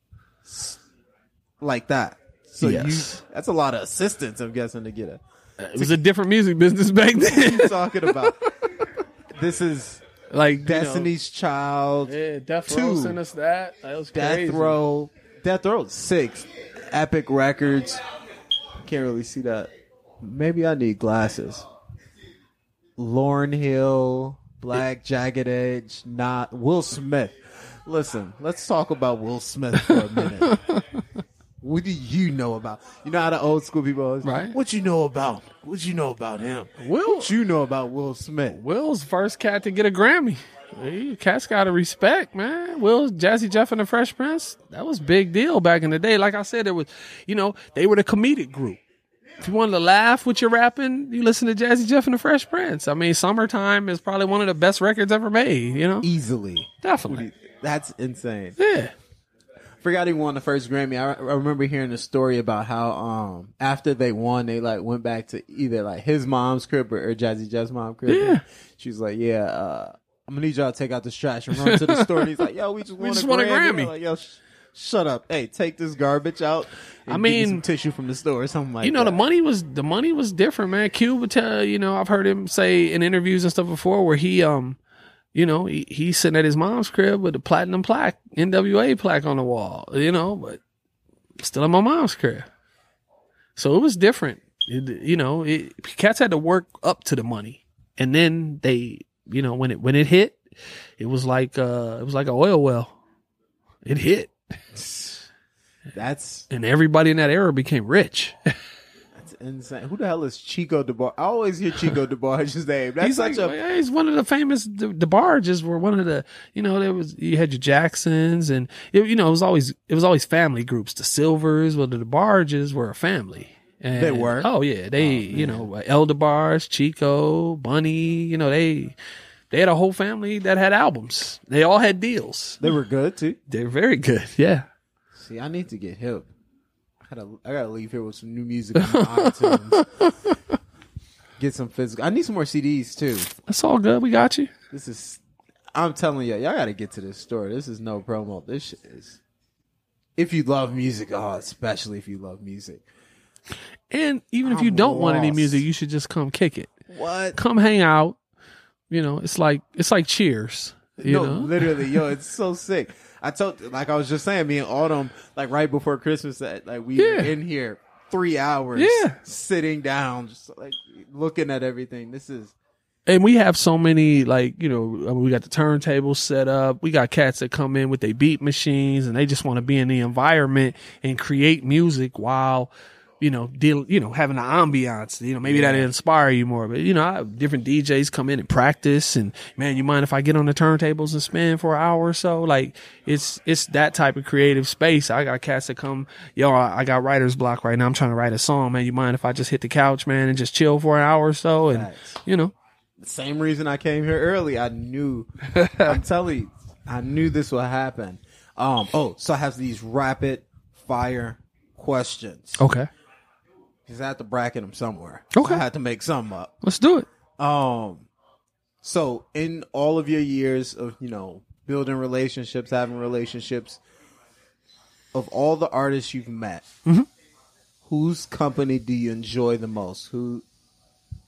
Like that. So Yes. you that's a lot of assistance. I'm guessing to get a. Uh, it was a different music business (laughs) back What are then. you talking about? this is like Destiny's Child, You know, yeah, Death Two. Row sent us that. That was Death crazy. Row, Death Row six, Epic Records. Can't really see that. Maybe I need glasses. Lauryn Hill, Black Jagged Edge, not Will Smith. Listen, let's talk about Will Smith for a minute. (laughs) what do you know about? You know how the old school people always, Right. What you know about? What you know about him? Will What you know about Will Smith? Will's first cat to get a Grammy. Hey, Cat's got to respect, man. Will, Jazzy Jeff, and the Fresh Prince. That was big deal back in the day. Like I said, it was, you know, they were the comedic group. If you wanted to laugh with your rapping, you listen to Jazzy Jeff and the Fresh Prince. I mean, Summertime is probably one of the best records ever made. You know, Easily. definitely. That's insane. Yeah. forgot he won the first Grammy. I, I remember hearing a story about how um after they won, they like went back to either like his mom's crib or, or Jazzy Jeff's mom's crib. Yeah. she was like, "Yeah, uh, I'm gonna need y'all to take out this trash and run to the store." And he's like, "Yo, we just (laughs) won just a won a Grammy." Grammy. Like, yo, sh- shut up. Hey, take this garbage out. and I give me mean- some tissue from the store or something like you know that. the money was the money was different man Cube would tell you know i've heard him say in interviews and stuff before where he um you know he, he's sitting at his mom's crib with a platinum plaque nwa plaque on the wall you know but still in my mom's crib so it was different It- you know it, cats had to work up to the money and then they you know when it when it hit it was like uh it was like an oil well it hit (laughs) That's and everybody in that era became rich that's insane. Who the hell is Chico DeBar? I always hear Chico (laughs) DeBarge's name. That's he's such like, a he's one of the famous. The, the were one of the, you know, there was you had your Jacksons, and it, you know, it was always it was always family groups. The Silvers, well, the barges were a family. And, They were? Oh yeah, they, oh, you know, El DeBarge, Chico, Bunny. You know, they they had a whole family that had albums. They all had deals. they were good too. They're very good. Yeah. See, I need to get hip. I gotta, I gotta leave here with some new music on iTunes. (laughs) Get some physical. I need some more CDs too. That's all good. We got you. This is. I'm telling you, y'all gotta get to this store. This is no promo. This shit is. If you love music, oh, especially if you love music. And even if you don't want any music, you should just come kick it. What? Come hang out. You know, it's like it's like Cheers. You no, know, (laughs) literally, yo, it's so sick. I told, like I was just saying, me and Autumn, like right before Christmas, that like we were Yeah. in here three hours, Yeah. sitting down, just like looking at everything. This is and we have so many like you know I mean, we got the turntables set up we got cats that come in with their beat machines and they just want to be in the environment and create music while you know deal you know having the ambiance you know maybe that inspire you more. But you know I have different djs come in and practice and man you mind if i get on the turntables and spin for an hour or so? Like it's it's that type of creative space. I got cats that come yo i, I got writer's block right now. I'm trying to write a song man. You mind if i just hit the couch man and just chill for an hour or so? And you know. The same reason I came here early. I knew, (laughs) I'm telling you, I knew this would happen. Um, oh, so I have these rapid fire questions. Okay because I had to bracket them somewhere. Okay. I had to make some up. Let's do it. Um, so in all of your years of you know building relationships, having relationships, of all the artists you've met, Mm-hmm. whose company do you enjoy the most? Who,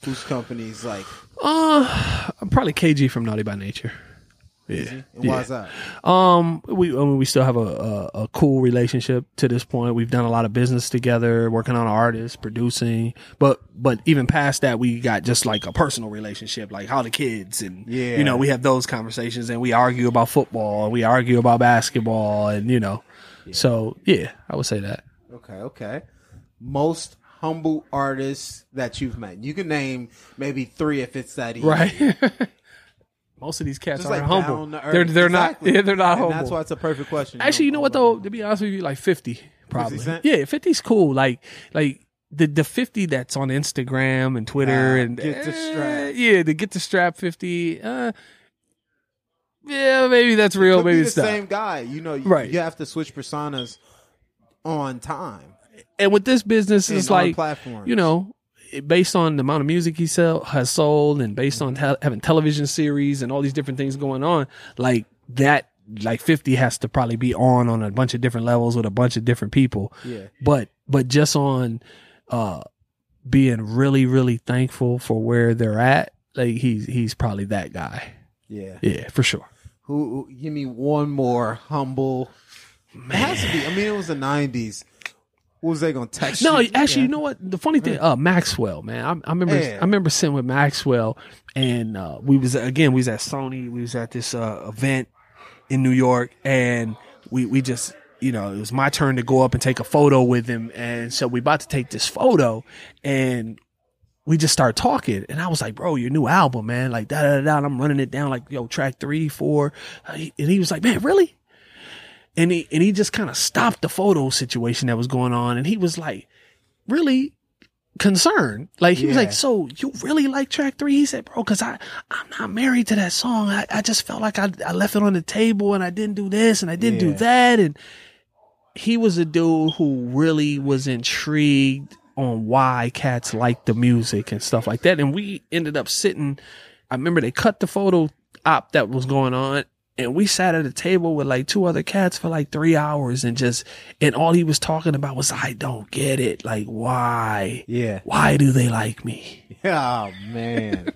whose company's like Uh, I'm probably KG from Naughty by Nature. Yeah. And yeah. why's that? Um, we I mean, we still have a, a a cool relationship to this point. We've done a lot of business together, working on artists, producing. But but even past that, we got just like a personal relationship, like how the kids and Yeah. you know we have those conversations and we argue about football, and we argue about basketball, and you know, so yeah, I would say that. Okay, okay. Most humble artists that you've met. You can name maybe three if it's that easy. Right. (laughs) Most of these cats Just are like humble. down to earth. They're they're Exactly. not. Yeah, they're not And humble. that's why it's a perfect question. Actually, you know what though? To be honest with you, like fifty probably. Cent? Yeah, 50's cool. Like like the the fifty that's on Instagram and Twitter Ah, and get the eh. Yeah, the get the strap fifty. Uh, yeah, maybe that's real. Could be maybe the it's not. same guy. You know, you, Right. you have to switch personas on time. And with this business, And it's on like platforms. you know based on the amount of music he sell has sold, and based on te- having television series and all these different things going on, like that, like Fifty has to probably be on on a bunch of different levels with a bunch of different people. Yeah. But but just on uh being really really thankful for where they're at, like he's he's probably that guy. Yeah. Yeah, for sure. Who? who give me one more humble. Man. It has to be. I mean, it was the '90s was they gonna text? No, you? actually, yeah. you know what? The funny thing, uh, Maxwell, man, I, I remember. I remember sitting with Maxwell, and uh, we was again, we was at Sony, we was at this uh, event in New York, and we we just, you know, it was my turn to go up and take a photo with him, and so we about to take this photo, and we just start talking and I was like, bro, your new album, man. Like, da, da, da, da. I'm running it down like, yo, track three, four. Uh, and he was like, man, really? And he, and he just kind of stopped the photo situation that was going on. And he was like, really concerned. Like he was like, so you really like track three? He said, bro, cause I, I'm not married to that song. I, I just felt like I, I left it on the table and I didn't do this and I didn't do that. And he was a dude who really was intrigued on why cats like the music and stuff like that. And we ended up sitting. I remember they cut the photo op that was going on, and we sat at a table with like two other cats for like three hours, and just and all he was talking about was I don't get it. Like why? Yeah. Why do they like me? (laughs) Oh man,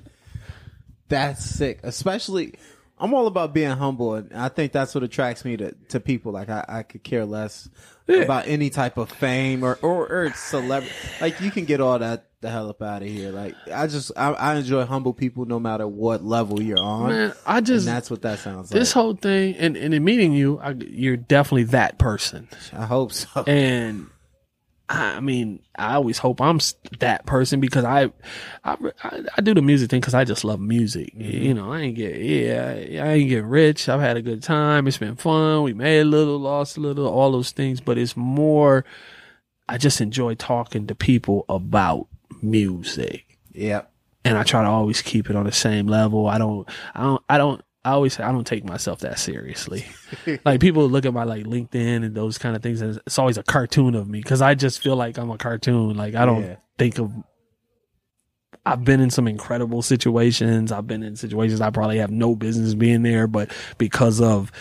that's sick. Especially, I'm all about being humble, and I think that's what attracts me to to people. Like I, I could care less about any type of fame or or, or celebrity. Like you can get all that the hell up out of here. Like I just I, I enjoy humble people no matter what level you're on. Man, I and just that's what that sounds like. this like. whole thing, and, and in meeting you, I, you're definitely that person. I hope so. and I mean, I always hope I'm that person because I, I, I, do the music thing because I just love music. Mm-hmm. You know, I ain't get, yeah, I ain't get rich. I've had a good time. It's been fun. We made a little, lost a little, all those things, but it's more, I just enjoy talking to people about music Yep. and I try to always keep it on the same level. I don't, I don't, I don't, I always say I don't take myself that seriously. (laughs) like people look at my like LinkedIn and those kind of things, and it's always a cartoon of me because I just feel like I'm a cartoon. Like I don't Yeah. think of. I've been in some incredible situations. I've been in situations I probably have no business being there, but because of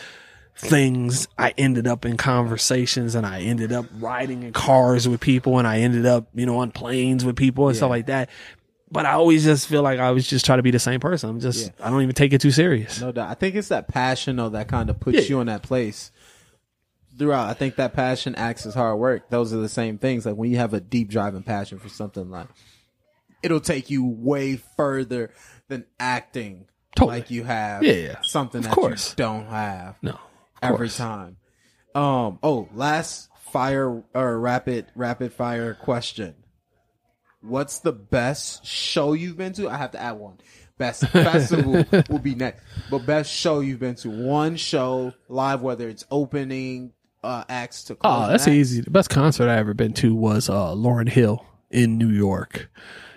things, I ended up in conversations and I ended up riding in cars with people and I ended up, you know, on planes with people and stuff like that. But I always just feel like I was just trying to be the same person. I'm just, I don't even take it too serious. No doubt. I think it's that passion though that kind of puts Yeah. you in that place. Throughout, I think that passion acts as hard work. Those are the same things. Like when you have a deep driving passion for something, like it'll take you way further than acting. Totally. Like you have, Yeah, yeah. something Of that course. you don't have No. every course. time. Um. Oh, last fire or rapid rapid fire question. What's the best show you've been to? I have to add one. Best festival (laughs) will be next, but best show you've been to. One show live, whether it's opening uh, acts to. Oh, that's easy. The best concert I ever been to was uh, Lauryn Hill in New York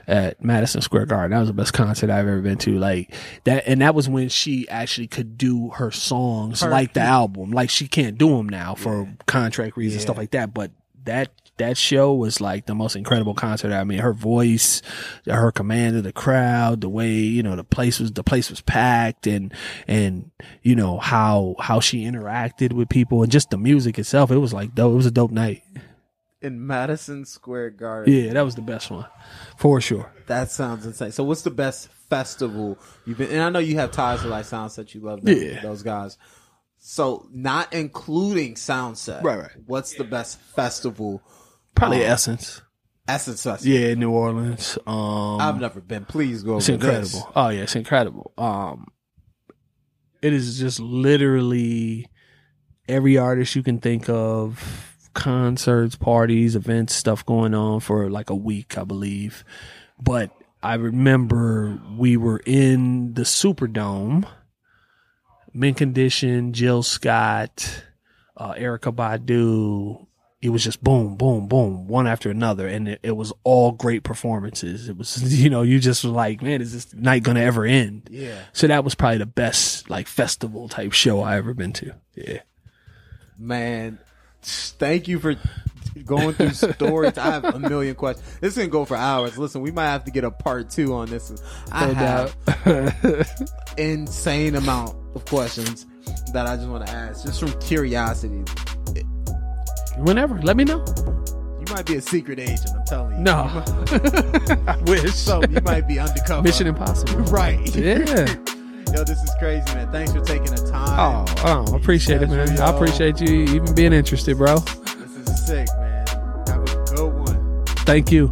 at Madison Square Garden. That was the best concert I've ever been to. Like that, and that was when she actually could do her songs Her- like the album. Like she can't do them now for contract reasons, Yeah. stuff like that. But that that show was like the most incredible concert. I mean, her voice, her command of the crowd, the way you know the place was the place was packed, and and you know how how she interacted with people, and just the music itself. It was like dope. It was a dope night. in Madison Square Garden. Yeah, that was the best one, for sure. That sounds insane. So, what's the best festival you've been? And I know you have ties to like Soundset. You love them, Yeah. those guys. So, not including Soundset, Right, right. What's the best festival? Probably Um, Essence. Essence Festival. Yeah, New Orleans. Um, I've never been. Please go. It's over incredible. this. Oh yeah, it's incredible. Um, it is just literally every artist you can think of, concerts, parties, events, stuff going on for like a week, I believe. But I remember we were in the Superdome, Mint Condition, Jill Scott, uh, Erykah Badu. It was just boom, boom, boom, one after another, and it, it was all great performances. It was, (laughs) you know, you just were like, man, is this night gonna ever end? Yeah. So that was probably the best like festival type show I ever been to. Yeah. Man, thank you for going through (laughs) stories. I have a million questions. This is gonna go for hours. Listen, we might have to get a part two on this. I No have doubt. (laughs) insane amount of questions that I just want to ask, just from curiosity. Whenever, let me know. You might be a secret agent. I'm telling you. No. (laughs) I wish. So you might be undercover. Mission Impossible. (laughs) Right. Yeah. (laughs) Yo, this is crazy, man. Thanks for taking the time. Oh, oh, appreciate it, man. I appreciate you even being interested, bro. This is sick, man. Have a good one. Thank you.